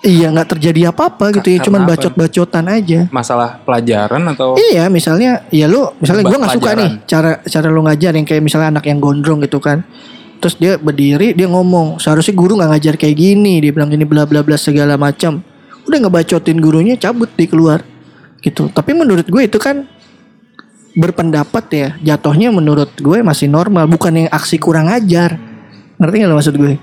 Iya nggak terjadi apa-apa gitu ya, Karena cuman bacot-bacotan aja. Masalah pelajaran atau Iya, misalnya ya lu misalnya gua nggak suka nih cara cara lu ngajar yang kayak misalnya anak yang gondrong gitu kan. Terus dia berdiri, dia ngomong, seharusnya guru nggak ngajar kayak gini, dia bilang gini bla bla bla segala macam. Udah ngebacotin gurunya, cabut di keluar. Gitu. Tapi menurut gue itu kan berpendapat ya, jatuhnya menurut gue masih normal, bukan yang aksi kurang ajar. Ngerti gak lo maksud gue?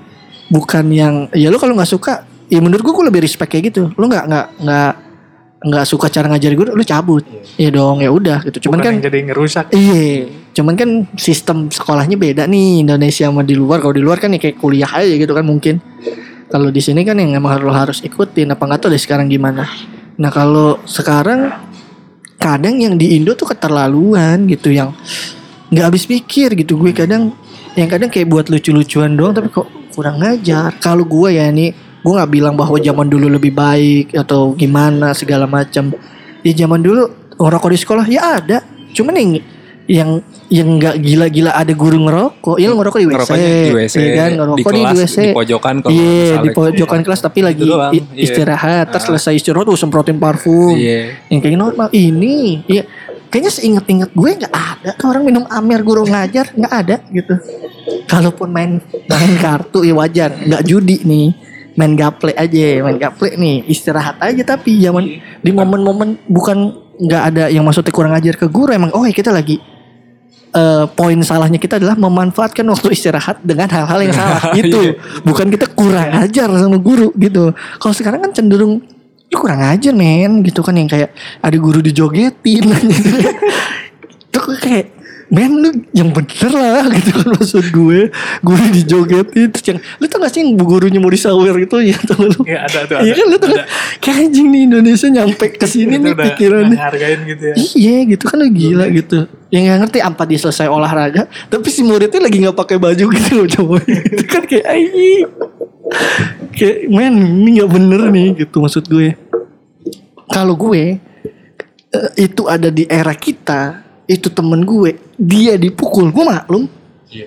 Bukan yang ya lu kalau nggak suka, ya menurut gue gue lebih respect kayak gitu. Lu nggak nggak nggak nggak suka cara ngajar gue, lu cabut. Iya dong, ya udah gitu. Cuman Bukan kan yang jadi ngerusak. Iya, cuman kan sistem sekolahnya beda nih Indonesia sama di luar. Kalau di luar kan ya kayak kuliah aja gitu kan mungkin. Kalau di sini kan yang emang harus harus ikutin. Apa nggak tahu deh sekarang gimana. Nah kalau sekarang kadang yang di Indo tuh keterlaluan gitu yang nggak habis pikir gitu gue kadang yang kadang kayak buat lucu-lucuan doang tapi kok kurang ngajar. Kalau gue ya nih gue nggak bilang bahwa zaman dulu lebih baik atau gimana segala macam. Ya zaman dulu ngerokok di sekolah ya ada. Cuman yang yang yang nggak gila-gila ada guru ngerokok. Ya lu ngerokok di WC. ngerokoknya di WC, ya kan? di Ngerokok di, kelas, WC. di pojokan kalau Iya, di pojokan kelas tapi lagi doang, iya. istirahat. Terus selesai istirahat tuh semprotin parfum. Iya. Yang kayak normal. Ini, iya. Kayaknya seinget-inget gue nggak ada tuh orang minum amer guru ngajar nggak ada gitu. Kalaupun main main kartu ya wajar, nggak judi nih. Main gaple aja, main gaple nih istirahat aja tapi zaman di momen-momen bukan nggak ada yang maksudnya kurang ajar ke guru emang oh ya kita lagi eh, poin salahnya kita adalah memanfaatkan waktu istirahat dengan hal-hal yang salah <laughs> gitu. Bukan kita kurang ajar sama guru gitu. Kalau sekarang kan cenderung lu kurang ajar men gitu kan yang kayak ada guru dijogetin <laughs> gitu. Gue kayak Men lu yang bener lah <laughs> gitu kan maksud gue Guru dijogetin Terus yang Lu tau gak sih yang bu gurunya mau disawer gitu ya tau lu Iya ada tuh. Iya ada. kan lu tau Ada. Kayak anjing nih Indonesia nyampe ke <laughs> sini nih udah pikirannya hargain gitu ya. Iya gitu kan lu gila gitu. Yang gak ngerti apa dia selesai olahraga, tapi si muridnya lagi nggak pakai baju gitu loh coba. <laughs> itu kan kayak anjing. Kayak men ini nggak bener nih gitu maksud gue. Kalau gue eh, itu ada di era kita, itu temen gue, dia dipukul, gue maklum.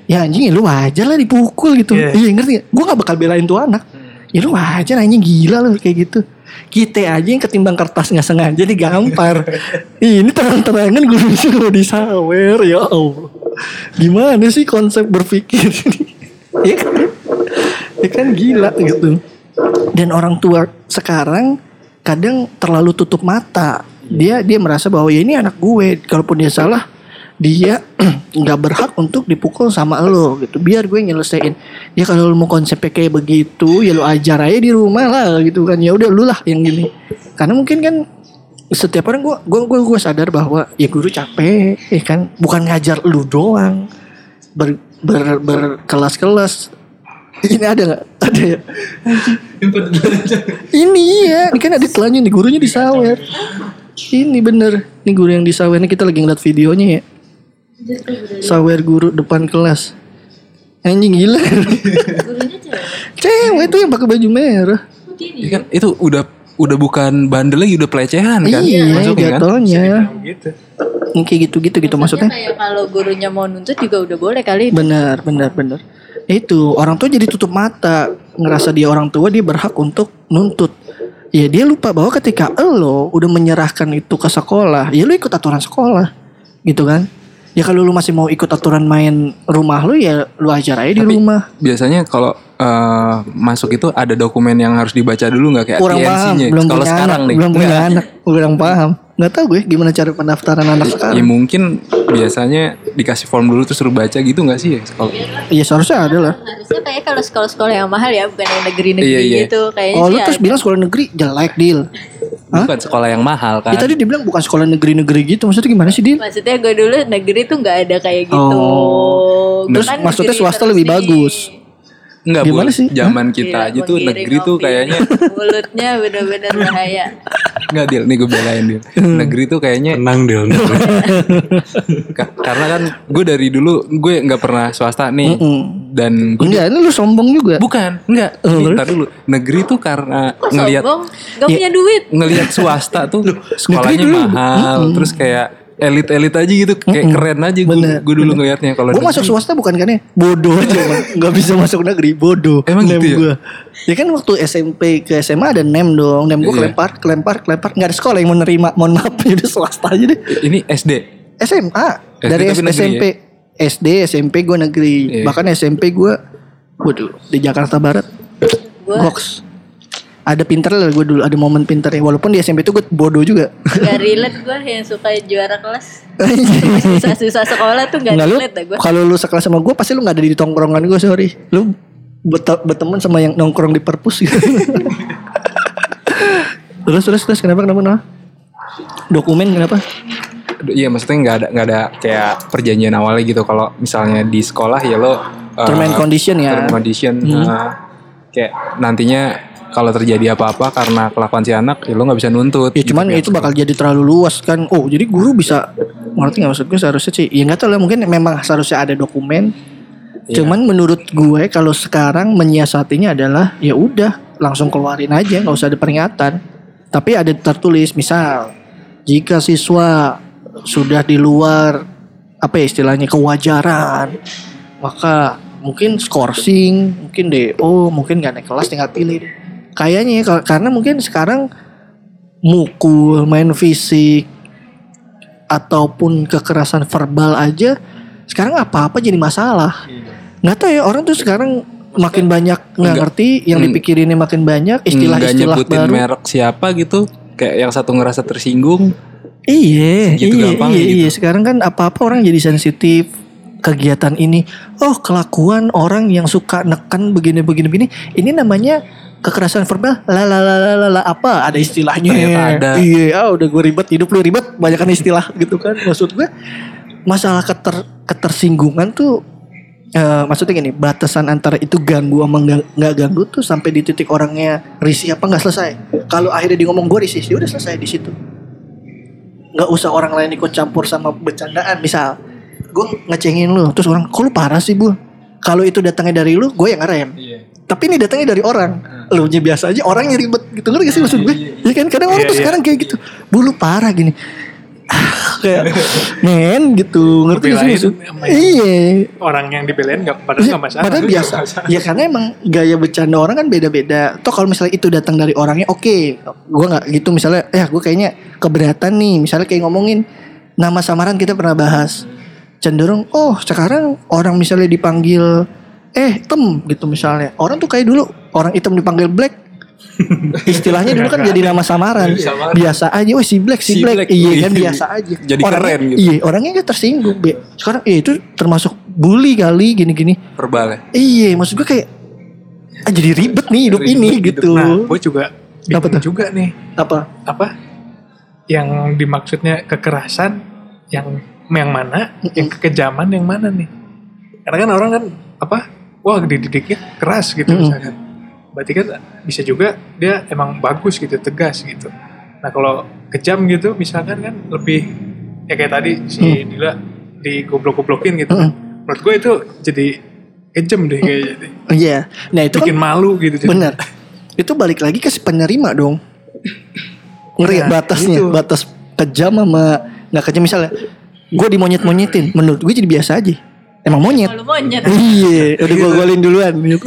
Ya anjing ya lu wajar lah dipukul gitu. Iya. Iya ngerti gak? Gue gak bakal belain tuh anak. Ya lu wajar anjing gila lu kayak gitu. Kita aja yang ketimbang kertas nggak sengaja digampar. <laughs> Ini terang-terangan gue disuruh disawer ya Allah. Gimana sih konsep berpikir ini? <laughs> ya kan? Ya kan gila gitu. Dan orang tua sekarang kadang terlalu tutup mata. Dia dia merasa bahwa ya ini anak gue. Kalaupun dia salah, dia <clears throat> nggak berhak untuk dipukul sama lo gitu. Biar gue nyelesain. Ya kalau lu mau konsepnya kayak begitu, ya lu ajar aja di rumah lah gitu kan. Ya udah lu lah yang gini. Karena mungkin kan setiap orang gue gue gue gue sadar bahwa ya guru capek, ya kan. Bukan ngajar lu doang. Ber, ber, berkelas-kelas ini ada nggak? Ada ya. ini iya, ini kan ada telanjang nih gurunya disawer. Ini bener, ini guru yang disawer. Ini kita lagi ngeliat videonya ya. Sawer guru depan kelas. Anjing gila. Gurunya cewek. Cewek tuh yang pakai baju merah. Iya kan itu udah udah bukan bandel lagi udah pelecehan kan iya, masuknya kan jatuhnya. Gitu. Kayak gitu-gitu gitu maksudnya. kayak kalau gurunya mau nuntut juga udah boleh kali. Benar, benar, benar. Itu orang tua jadi tutup mata, ngerasa dia orang tua dia berhak untuk nuntut. Ya dia lupa bahwa ketika lo udah menyerahkan itu ke sekolah, ya lo ikut aturan sekolah, gitu kan? Ya kalau lu masih mau ikut aturan main rumah lu ya lu ajar aja di Tapi- rumah. biasanya kalau eh, masuk itu ada dokumen yang harus dibaca dulu nggak kayak kurang paham TNC-nya? belum Kalau punya sekarang anak nih, belum punya nggak. anak kurang paham nggak tahu gue gimana cara pendaftaran anak Ya sekarang mungkin biasanya dikasih form dulu terus suruh baca gitu nggak sih ya? Kalau iya seharusnya ada lah Harusnya kayak kalau sekolah-sekolah yang mahal ya, bukan yang negeri-negeri Iya, iya. gitu. Kayaknya oh lu terus ada. bilang sekolah negeri jelek deal Hah? bukan sekolah yang mahal kan? Ya, tadi dibilang bukan sekolah negeri-negeri gitu maksudnya gimana sih deal Maksudnya gue dulu negeri tuh nggak ada kayak gitu. Oh. Terus kan maksudnya swasta lebih nih. bagus. Enggak Gimana Bu. sih? Zaman kita Gila, aja tuh menggiring negeri tuh kayaknya <laughs> mulutnya bener-bener bahaya. Enggak deal, nih gue belain deal. Negeri tuh kayaknya Tenang <laughs> ka- karena kan gue dari dulu gue nggak pernah swasta nih. Dan gue enggak ini lu sombong juga. Bukan enggak. Ini, ntar dulu. Negeri tuh karena Kok ngelihat sombong? Gak Ya. punya duit. ngelihat swasta tuh sekolahnya mahal. Terus kayak elit-elit aja gitu kayak keren aja gue gue dulu ngelihatnya kalau Gue masuk swasta bukan karena bodoh aja Bang. <laughs> Gak bisa masuk negeri Bodoh. Emang Nem gitu ya? gua. Ya kan waktu SMP ke SMA ada nem dong. Nem gue Iya. kelempar Kelempar Kelempar. Gak ada sekolah yang mau nerima Mohon maaf <laughs> Jadi swasta aja deh. Ini SD SMA SD Dari negeri SMP SD SMP gue negeri. Iya. Bahkan SMP gue Waduh Di Jakarta Barat. Gue Goks Ada pinter lah gue dulu Ada momen pinter ya. Walaupun di SMP itu gue bodoh juga. Gak relate gue yang suka juara kelas. <laughs> Susah-susah sekolah tuh gak Enggak lu relate dah gue. Kalau lu sekelas sama gue Pasti lu gak ada di tongkrongan gue sorry. Lu bet- berteman sama yang nongkrong di perpus gitu. <laughs> Terus terus terus kenapa kenapa kenapa? Dokumen kenapa? Iya maksudnya nggak ada nggak ada kayak perjanjian awalnya gitu. Kalau misalnya di sekolah ya lo uh, Term and condition ya. term condition uh, kayak nantinya kalau terjadi apa-apa karena kelakuan si anak ya lo nggak bisa nuntut Ya cuman gitu, itu bakal jadi terlalu luas kan Oh jadi guru bisa Ngerti gak maksud gue seharusnya sih Ya gak tau lah mungkin memang seharusnya ada dokumen Iya. Cuman menurut gue kalau sekarang menyiasatinya adalah ya udah langsung keluarin aja nggak usah ada peringatan. Tapi ada tertulis misal jika siswa sudah di luar apa ya istilahnya kewajaran maka mungkin skorsing, mungkin DO, mungkin gak naik kelas tinggal pilih. Kayaknya ya, kar- karena mungkin sekarang mukul, main fisik ataupun kekerasan verbal aja sekarang apa-apa jadi masalah. Nggak tahu ya orang tuh sekarang makin banyak nggak ngerti yang Hmm. dipikirinnya makin banyak istilah-istilah nyebutin baru. merek siapa gitu kayak yang satu ngerasa tersinggung Iya, Segitu iya, gampang iya, gitu. iya. Sekarang kan apa-apa orang jadi sensitif kegiatan ini. Oh, kelakuan orang yang suka neken begini begini begini. Ini namanya kekerasan verbal. La la la la la, apa? Ada istilahnya. Ternyata ada. Iya, ah udah gue ribet hidup lu ribet, banyakan istilah gitu kan. Maksud gue masalah keter ketersinggungan tuh eh, maksudnya gini, batasan antara itu ganggu sama nggak ganggu tuh sampai di titik orangnya risih apa nggak selesai. Kalau akhirnya dia ngomong gue risih, ya udah selesai di situ nggak usah orang lain ikut campur sama bercandaan misal gue ngecengin lu terus orang kok lu parah sih bu kalau itu datangnya dari lu gue yang ngerem tapi ini datangnya dari orang lu nya biasa aja orangnya ribet gitu ngerti gak sih maksud gue ya kan kadang orang Iya, tuh iya. sekarang kayak gitu bu lu parah gini Ah, kayak men gitu ngerti gak sih maksud yang- iya Orang yang dibelain nggak padahal nggak masalah. Padahal biasa. Ya karena emang gaya bercanda orang kan beda-beda. Toh kalau misalnya itu datang dari orangnya, oke. Gua nggak gitu misalnya. Eh, gue kayaknya keberatan nih. Misalnya kayak ngomongin nama samaran kita pernah bahas. Cenderung, oh sekarang orang misalnya dipanggil eh tem gitu misalnya. Orang tuh kayak dulu orang hitam dipanggil black. <laughs> Istilahnya dulu kan jadi nama samaran. Biasa aja, wah si black, si, Si black. Black, Iya iya. kan biasa aja. <laughs> Jadi Orangnya- keren gitu. Iya, orangnya nggak tersinggung. Sekarang iya itu termasuk bully kali gini-gini. verbal ya Iya, maksud gue kayak ah, jadi ribet nih hidup Ribet ini gitu. gitu. Nah, gue juga Apa tuh? juga nih Apa? apa yang dimaksudnya kekerasan yang yang mana, yang kekejaman yang mana nih? Karena kan orang kan apa? Wah dididiknya keras gitu Mm-mm. misalkan. Berarti kan bisa juga dia emang bagus gitu, tegas gitu. Nah kalau kejam gitu misalkan kan lebih ya kayak tadi si Dila digoblok-goblokin gitu. kan. Menurut gue itu jadi kejam deh kayaknya. Iya. Nah itu Bikin kan malu gitu. jadi. benar. Itu balik lagi ke si penerima dong. Ngeri Nah, batasnya, itu. batas kejam sama nggak kejam misalnya. Gue dimonyet-monyetin, menurut gue jadi biasa aja. Emang monyet. Kalau monyet. Iya, <laughs> udah gue golin duluan gitu.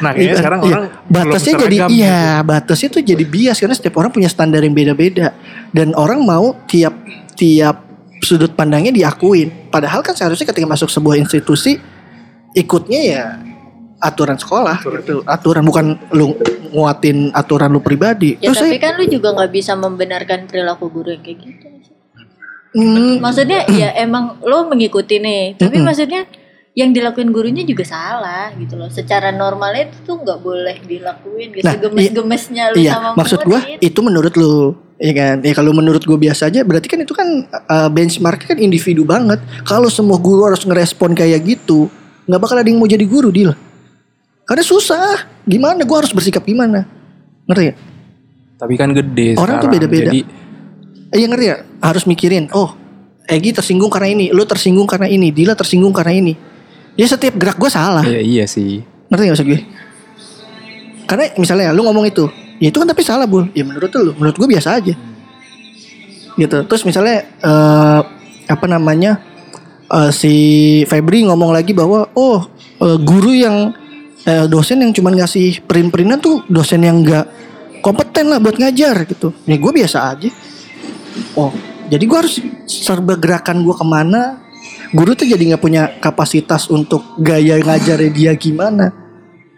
Nah kayaknya Iya, sekarang iya. orang batasnya jadi seragam iya batasnya tuh jadi bias karena setiap orang punya standar yang beda-beda dan orang mau tiap tiap sudut pandangnya diakuin padahal kan seharusnya ketika masuk sebuah institusi ikutnya ya aturan sekolah gitu aturan bukan lu nguatin aturan lu pribadi Ya Terus tapi saya- kan lu juga nggak bisa membenarkan perilaku guru yang kayak gitu. Hmm, Maksudnya ya <clears throat> emang lo mengikuti nih, tapi Mm-mm. maksudnya yang dilakuin gurunya juga salah gitu loh. Secara normalnya itu tuh nggak boleh dilakuin gitu. Nah, Gemes-gemesnya lu iya sama maksud gua murid. itu menurut lu ya kan ya kalau menurut gue biasa aja berarti kan itu kan uh, benchmark kan individu banget kalau semua guru harus ngerespon kayak gitu nggak bakal ada yang mau jadi guru deal karena susah gimana gua harus bersikap gimana ngerti ya Tapi kan gede Orang tuh sekarang. beda-beda. Jadi Iya ngerti ya? Harus mikirin. Oh, Egi tersinggung karena ini, lu tersinggung karena ini, Dila tersinggung karena ini. Ya setiap gerak gue salah. ya iya sih. Ngerti gak maksud gue? Karena misalnya lu ngomong itu, ya itu kan tapi salah bul. Ya menurut lu, menurut gue biasa aja. Gitu. Terus misalnya eh apa namanya eh, si Febri ngomong lagi bahwa oh eh, guru yang eh, dosen yang cuman ngasih print-printan tuh dosen yang enggak kompeten lah buat ngajar gitu. Ya gue biasa aja. Oh, jadi gue harus serba gerakan gue ke mana. Guru tuh jadi nggak punya kapasitas untuk gaya ngajarnya dia gimana.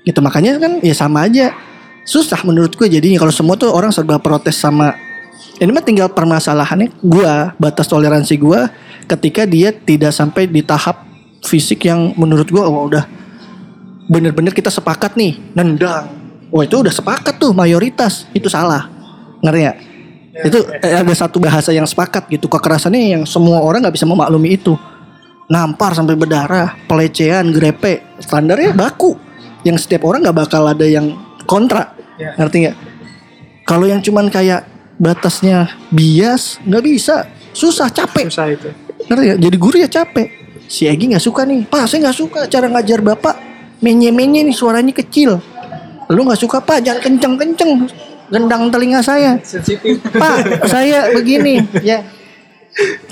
Gitu makanya kan ya sama aja. Susah menurut gue jadinya kalau semua tuh orang serba protes sama ini mah tinggal permasalahannya gua batas toleransi gua ketika dia tidak sampai di tahap fisik yang menurut gua oh, udah bener-bener kita sepakat nih nendang. Oh itu udah sepakat tuh mayoritas itu salah ngerti ya? <laughs> itu eh, ada satu bahasa yang sepakat gitu. Kekerasannya yang semua orang nggak bisa memaklumi itu. Nampar sampai berdarah pelecehan grepe. Standarnya baku. Yang setiap orang nggak bakal ada yang kontra. Ya. ngerti nggak? Kalau yang cuman kayak batasnya bias nggak bisa. Susah capek. Susah itu. ngerti nggak? jadi guru ya capek. Si Egi nggak suka nih. Pak saya nggak suka cara ngajar bapak. Menye menye nih suaranya kecil. Lu nggak suka pak? Jangan kenceng kenceng gendang telinga saya. Sensitif. Pak, saya begini, ya.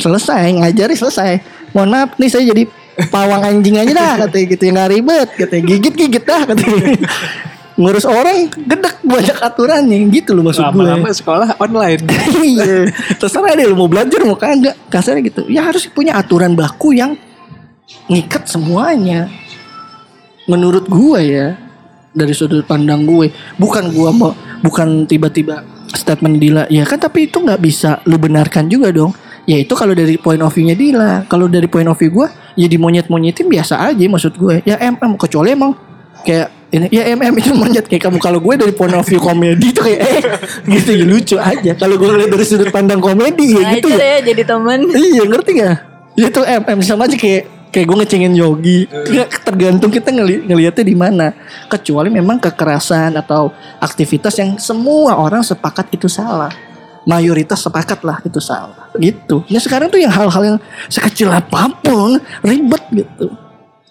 Selesai ngajari selesai. Mohon maaf nih saya jadi pawang anjing aja dah katanya gitu. Yang nggak ribet katanya gigit gigit dah katanya ngurus orang gedek banyak aturannya. Gitu loh maksud gue. Lama-lama sekolah online. <laughs> iya. Terserah deh lu mau belajar mau kagak. Kasarnya gitu. Ya harus punya aturan baku yang ngikat semuanya. Menurut gue ya dari sudut pandang gue. Bukan gue mau bukan tiba-tiba statement Dila. Ya kan tapi itu nggak bisa lu benarkan juga dong. Ya itu kalau dari point of view-nya Dila. Kalau dari point of view gue ya di monyet-monyetin biasa aja maksud gue. Ya MM kecuali emang kayak ini ya MM itu monyet. Kayak kamu kalau gue dari point of view komedi itu kayak eh gitu ya lucu aja. Kalau gue lihat dari sudut pandang komedi ya gitu Ngajar ya. ya jadi temen. iya ngerti gak itu MM sama aja kayak kayak gue ngecengin Yogi. Nggak, tergantung kita ngeli ngelihatnya di mana. Kecuali memang kekerasan atau aktivitas yang semua orang sepakat itu salah. Mayoritas sepakat lah itu salah. Gitu. Nah sekarang tuh yang hal-hal yang sekecil apa pun ribet gitu.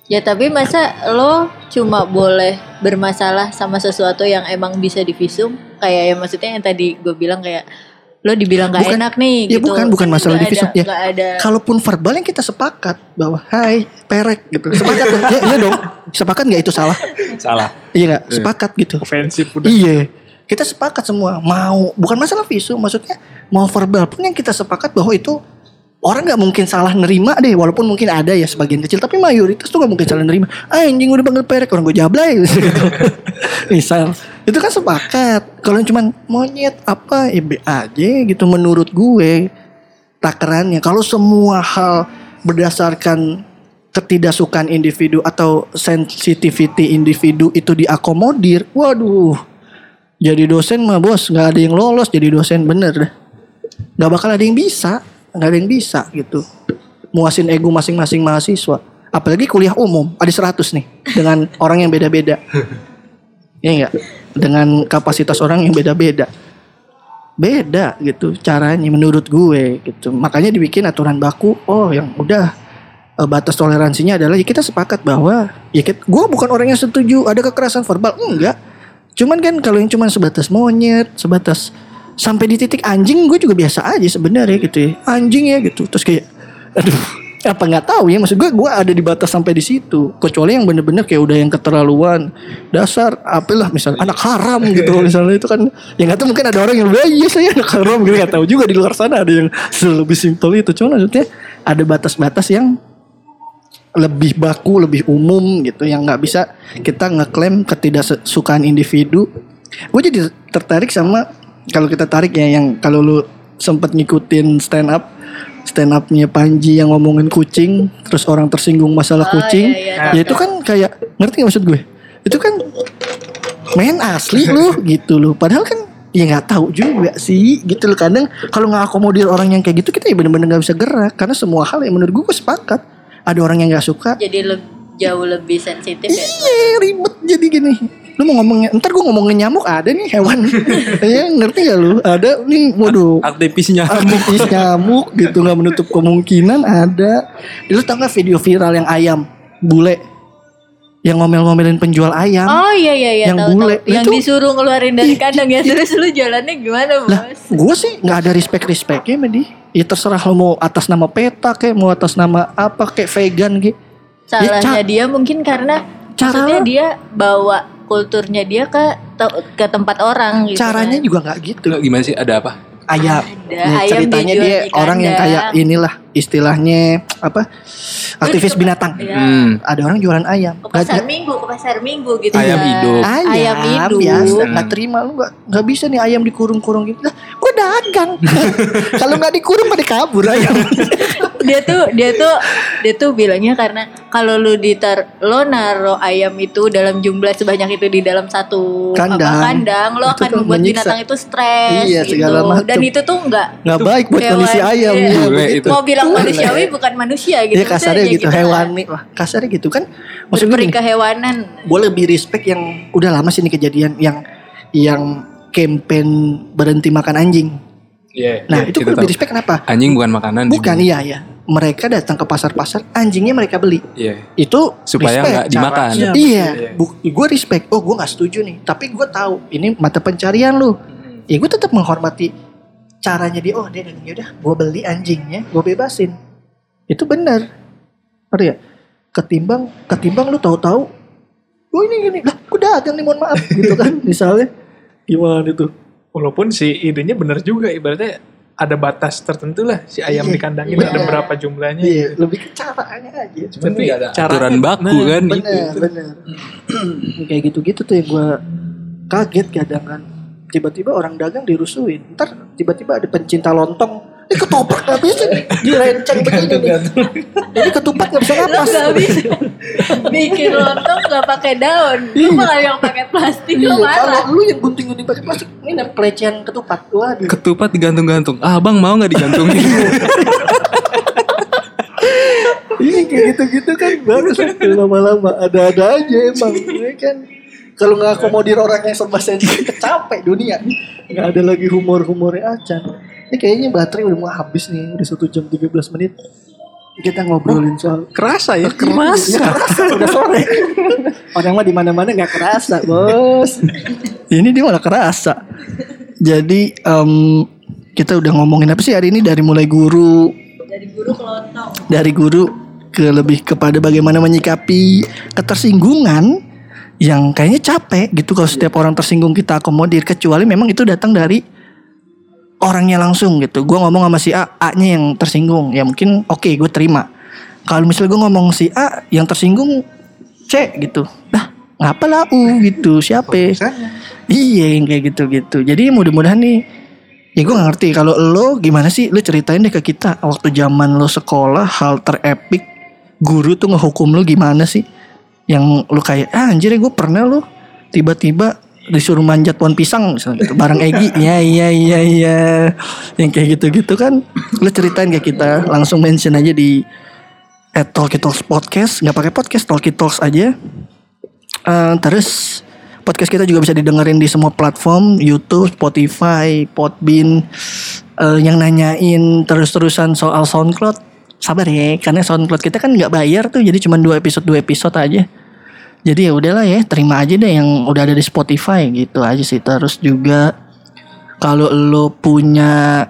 Ya tapi masa lo cuma boleh bermasalah sama sesuatu yang emang bisa divisum? Kayak ya maksudnya yang tadi gue bilang kayak lo dibilang gak Bukan- enak nih ya gitu. bukan bukan Kan masalah nggak divisum. ada- ya ada. Kalaupun verbal yang kita sepakat bahwa hai perek gitu. Sepakat ya, iya dong. Sepakat nggak itu salah? Salah. iya nggak? Sepakat gitu. Ofensif udah. Iya. Kita sepakat semua. Mau bukan masalah visum maksudnya mau verbal pun yang kita sepakat bahwa itu orang nggak mungkin salah nerima deh walaupun mungkin ada ya sebagian kecil tapi mayoritas tuh nggak mungkin salah nerima. Ah anjing udah panggil perek. Orang gue jablay. Gitu. <laughs> misal itu kan sepakat. Kalau cuman monyet apa? Ya be aja gitu menurut gue takarannya. Kalau semua hal berdasarkan ketidaksukaan individu atau sensitivity individu itu diakomodir waduh jadi dosen mah bos nggak ada yang lolos jadi dosen bener dah nggak bakal ada yang bisa nggak ada yang bisa gitu. Muasin ego masing-masing mahasiswa. Apalagi kuliah umum ada 100 nih dengan orang yang beda-beda <laughs> ya enggak dengan kapasitas orang yang beda-beda. Beda gitu caranya menurut gue gitu. Makanya dibikin aturan baku oh yang udah eh, batas toleransinya adalah ya kita sepakat bahwa ya kita, gue bukan orang yang setuju ada kekerasan verbal enggak. Cuman kan kalau yang cuman sebatas monyet sebatas sampai di titik anjing gue juga biasa aja sebenarnya gitu ya. Anjing ya gitu. Terus kayak aduh apa nggak tahu ya maksud gue gue ada di batas sampai di situ. Kecuali yang bener-bener kayak udah yang keterlaluan. Dasar apalah misalnya anak haram gitu. <laughs> Misalnya itu kan ya nggak tahu mungkin ada orang yang bilang iya saya anak haram gitu. Nggak tahu juga di luar sana ada yang lebih simpel itu. Cuma maksudnya ada batas-batas yang lebih baku, lebih umum gitu yang nggak bisa kita ngeklaim ketidaksukaan individu. Gue jadi tertarik sama kalau kita tarik ya yang kalau lu sempet ngikutin stand up stand upnya Panji yang ngomongin kucing terus orang tersinggung masalah Oh, kucing iya, iya. ya itu kan kayak ngerti gak maksud gue? Itu kan main asli lu <laughs> gitu loh. Padahal kan ya nggak tahu juga sih gitu loh. Kadang kalau nggak akomodir orang yang kayak gitu kita ya bener-bener nggak bisa gerak. Karena semua hal yang menurut gue gue sepakat. Ada orang yang nggak suka. Jadi le- jauh lebih sensitif ya. iya ribet jadi gini lu mau ngomongnya ntar gue ngomongin nyamuk ada nih hewan. <laughs> Ya ngerti gak lu? Ada nih waduh. Aktivisnya. aktivis nyamuk. Gitu nggak menutup kemungkinan ada. Lu tau gak video viral yang ayam bule? Yang ngomel-ngomelin penjual ayam. Oh iya iya iya Yang tahu, bule. tahu. Yang Itu- disuruh ngeluarin dari kandang ya. terus lu jalannya gimana lah bos? gue sih nggak ada respect respectnya dia ya terserah lo mau atas nama peta kayak mau atas nama apa kayak vegan kayak Salahnya ca- dia mungkin karena Cara- maksudnya dia bawa kulturnya dia ke te- ke tempat orang gitu. caranya kan. juga nggak gitu Gimana sih? Ada apa? ayam. Ada, Ya, ayam ceritanya dia di orang yang kayak inilah istilahnya apa aktivis binatang. Iya. Hmm. Ada orang jualan ayam. Ke pasar Nggak- minggu, ke pasar minggu gitu. Ayam kan. hidup. Ayam, Ayam hidup. biasa Hmm. nggak terima lu nggak nggak bisa nih ayam dikurung-kurung gitu. Lah, gue dagang. <laughs> Kalau nggak dikurung pada kabur ayam. <laughs> dia tuh dia tuh dia tuh bilangnya karena kalau lu ditar lo naro ayam itu dalam jumlah sebanyak itu di dalam satu Kandang. apa, kandang lo akan kan membuat menyiksa. binatang itu stres Iya, gitu. dan itu tuh enggak Nggak baik buat kondisi ayam. iya. Iya, begitu. itu. mau bilang manusiawi bukan manusia gitu Iya kasarnya Maksudnya gitu ya hewan nih wah kasarnya gitu kan maksud gue berperi gini, kehewanan gue lebih respect yang udah lama sih ini kejadian yang yang campaign berhenti makan anjing. Iya. Nah Iya, itu gue lebih tahu. respect kenapa? Anjing bukan makanan. Bukan iya ya. Mereka datang ke pasar-pasar, anjingnya mereka beli. Iya. Itu Supaya nggak dimakan. Caranya. Iya, Iya. gue respect. Oh, gue nggak setuju nih. Tapi gue tahu ini mata pencarian lu. Ya gue tetap menghormati caranya dia. Oh, dia dan ya udah, gue beli anjingnya, gue bebasin. Itu benar. Ngerti ya? Ketimbang, ketimbang lu tahu-tahu. Oh ini gini, lah, gue dagang nih, mohon maaf, gitu kan? <laughs> Misalnya, gimana itu? Walaupun si idenya bener juga ibaratnya ada batas tertentu lah si ayam Iya, dikandangin iya. ada berapa jumlahnya. Iya, lebih ke caranya aja. Cuman Tapi ada caranya- aturan baku nah, kan bener itu. bener kayak gitu-gitu tuh yang gue kaget kadang kan tiba-tiba orang dagang dirusuin ntar tiba-tiba ada pencinta lontong. Ini ketoprak gak bisa nih. Direnceng begini nih. jadi ketupat gak bisa lo napas. gak bisa. Bikin lontong gak pakai daun. Lu malah yang pakai plastik Iya, lu kalau marah lu yang gunting-gunting pakai plastik ini ada pelecehan ketupat. Waduh. Ketupat digantung-gantung. Ah, Bang mau nggak digantungin? ini kayak gitu-gitu kan. Bagus. <laughs> Lama-lama ada-ada aja emang ya kan kalau nggak akomodir orang yang serba sensitif capek dunia. Nggak ada lagi humor-humornya acan. Ini kayaknya baterai udah mau habis nih udah satu jam 13 menit. Kita ngobrolin soal kerasa ya? Kerasa. Udah sore. Orang mah di mana mana nggak kerasa bos. Ini dia malah kerasa. Jadi em, kita udah ngomongin apa sih hari ini? Dari mulai guru. Dari guru ke lontong. Dari guru ke lebih kepada bagaimana menyikapi ketersinggungan yang kayaknya capek gitu kalau setiap orang tersinggung kita akomodir kecuali memang itu datang dari orangnya langsung gitu. Gue ngomong sama si A, A-nya yang tersinggung, ya mungkin oke gue terima. Kalau misalnya gue ngomong si A yang tersinggung C gitu, dah ngapa lah U gitu siapa? Iya yang kayak gitu-gitu. Jadi mudah-mudahan nih Ya gue gak ngerti kalau lo gimana sih Lo ceritain deh ke kita Waktu zaman lo sekolah Hal terepik Guru tuh ngehukum lo gimana sih Yang lo kayak ah, Anjir gue pernah lo Tiba-tiba disuruh manjat pohon pisang misalnya gitu. Bareng Egi <laughs> iya iya iya iya. Yang kayak gitu-gitu kan lo ceritain ke kita. Langsung mention aja di at Talkie Talks Podcast. Nggak pakai podcast Talkie Talks aja. Eh, terus podcast kita juga bisa didengerin di semua platform. YouTube, Spotify, Podbean. Eh, yang nanyain terus-terusan soal SoundCloud, sabar ya, karena SoundCloud kita kan nggak bayar tuh, jadi cuma dua episode dua episode aja. Jadi ya udahlah ya, terima aja deh yang udah ada di Spotify gitu aja sih. Terus juga kalau lo punya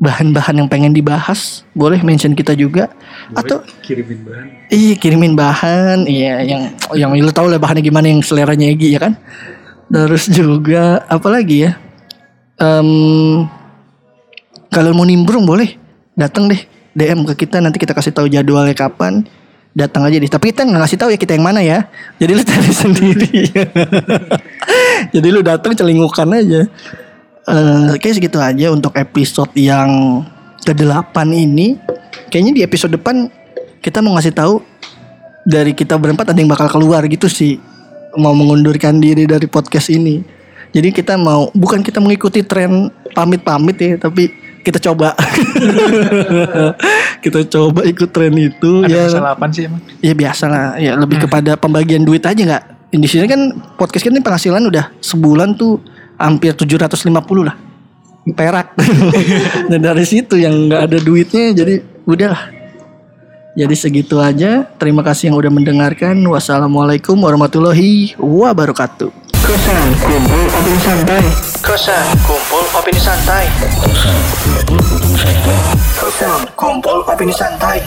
bahan-bahan yang pengen dibahas, boleh mention kita juga. Atau kirimin bahan. Iya kirimin bahan, iya yang yang lu tahu lah bahannya gimana yang seleranya Egi ya kan. Terus juga apa lagi ya? Em, kalau mau nimbrung boleh datang deh DM ke kita nanti kita kasih tahu jadwalnya kapan. Datang aja deh. Tapi kita nggak ngasih tahu ya kita yang mana ya. Jadi lu cari <laughs> sendiri. Jadi lu datang celingukan aja. Eh kayak segitu aja untuk episode yang ke-8 ini. Kayaknya di episode depan kita mau ngasih tahu dari kita berempat ada yang bakal keluar gitu sih. Mau mengundurkan diri dari podcast ini. Jadi kita mau bukan kita mengikuti tren pamit-pamit ya, tapi kita coba. <laughs> kita coba ikut tren itu Ada ya. masalah apa sih emang? Ya biasa lah, ya lebih kepada pembagian duit aja nggak. Di sini kan podcast kita ini penghasilan udah sebulan tuh hampir 750 lah perak. <laughs> Dan dari situ yang nggak ada duitnya jadi udahlah. Jadi segitu aja. Terima kasih yang udah mendengarkan. Wassalamualaikum warahmatullahi wabarakatuh. Kosan kumpul opini santai. Kosan kumpul opini santai. Kosan kumpul opini santai.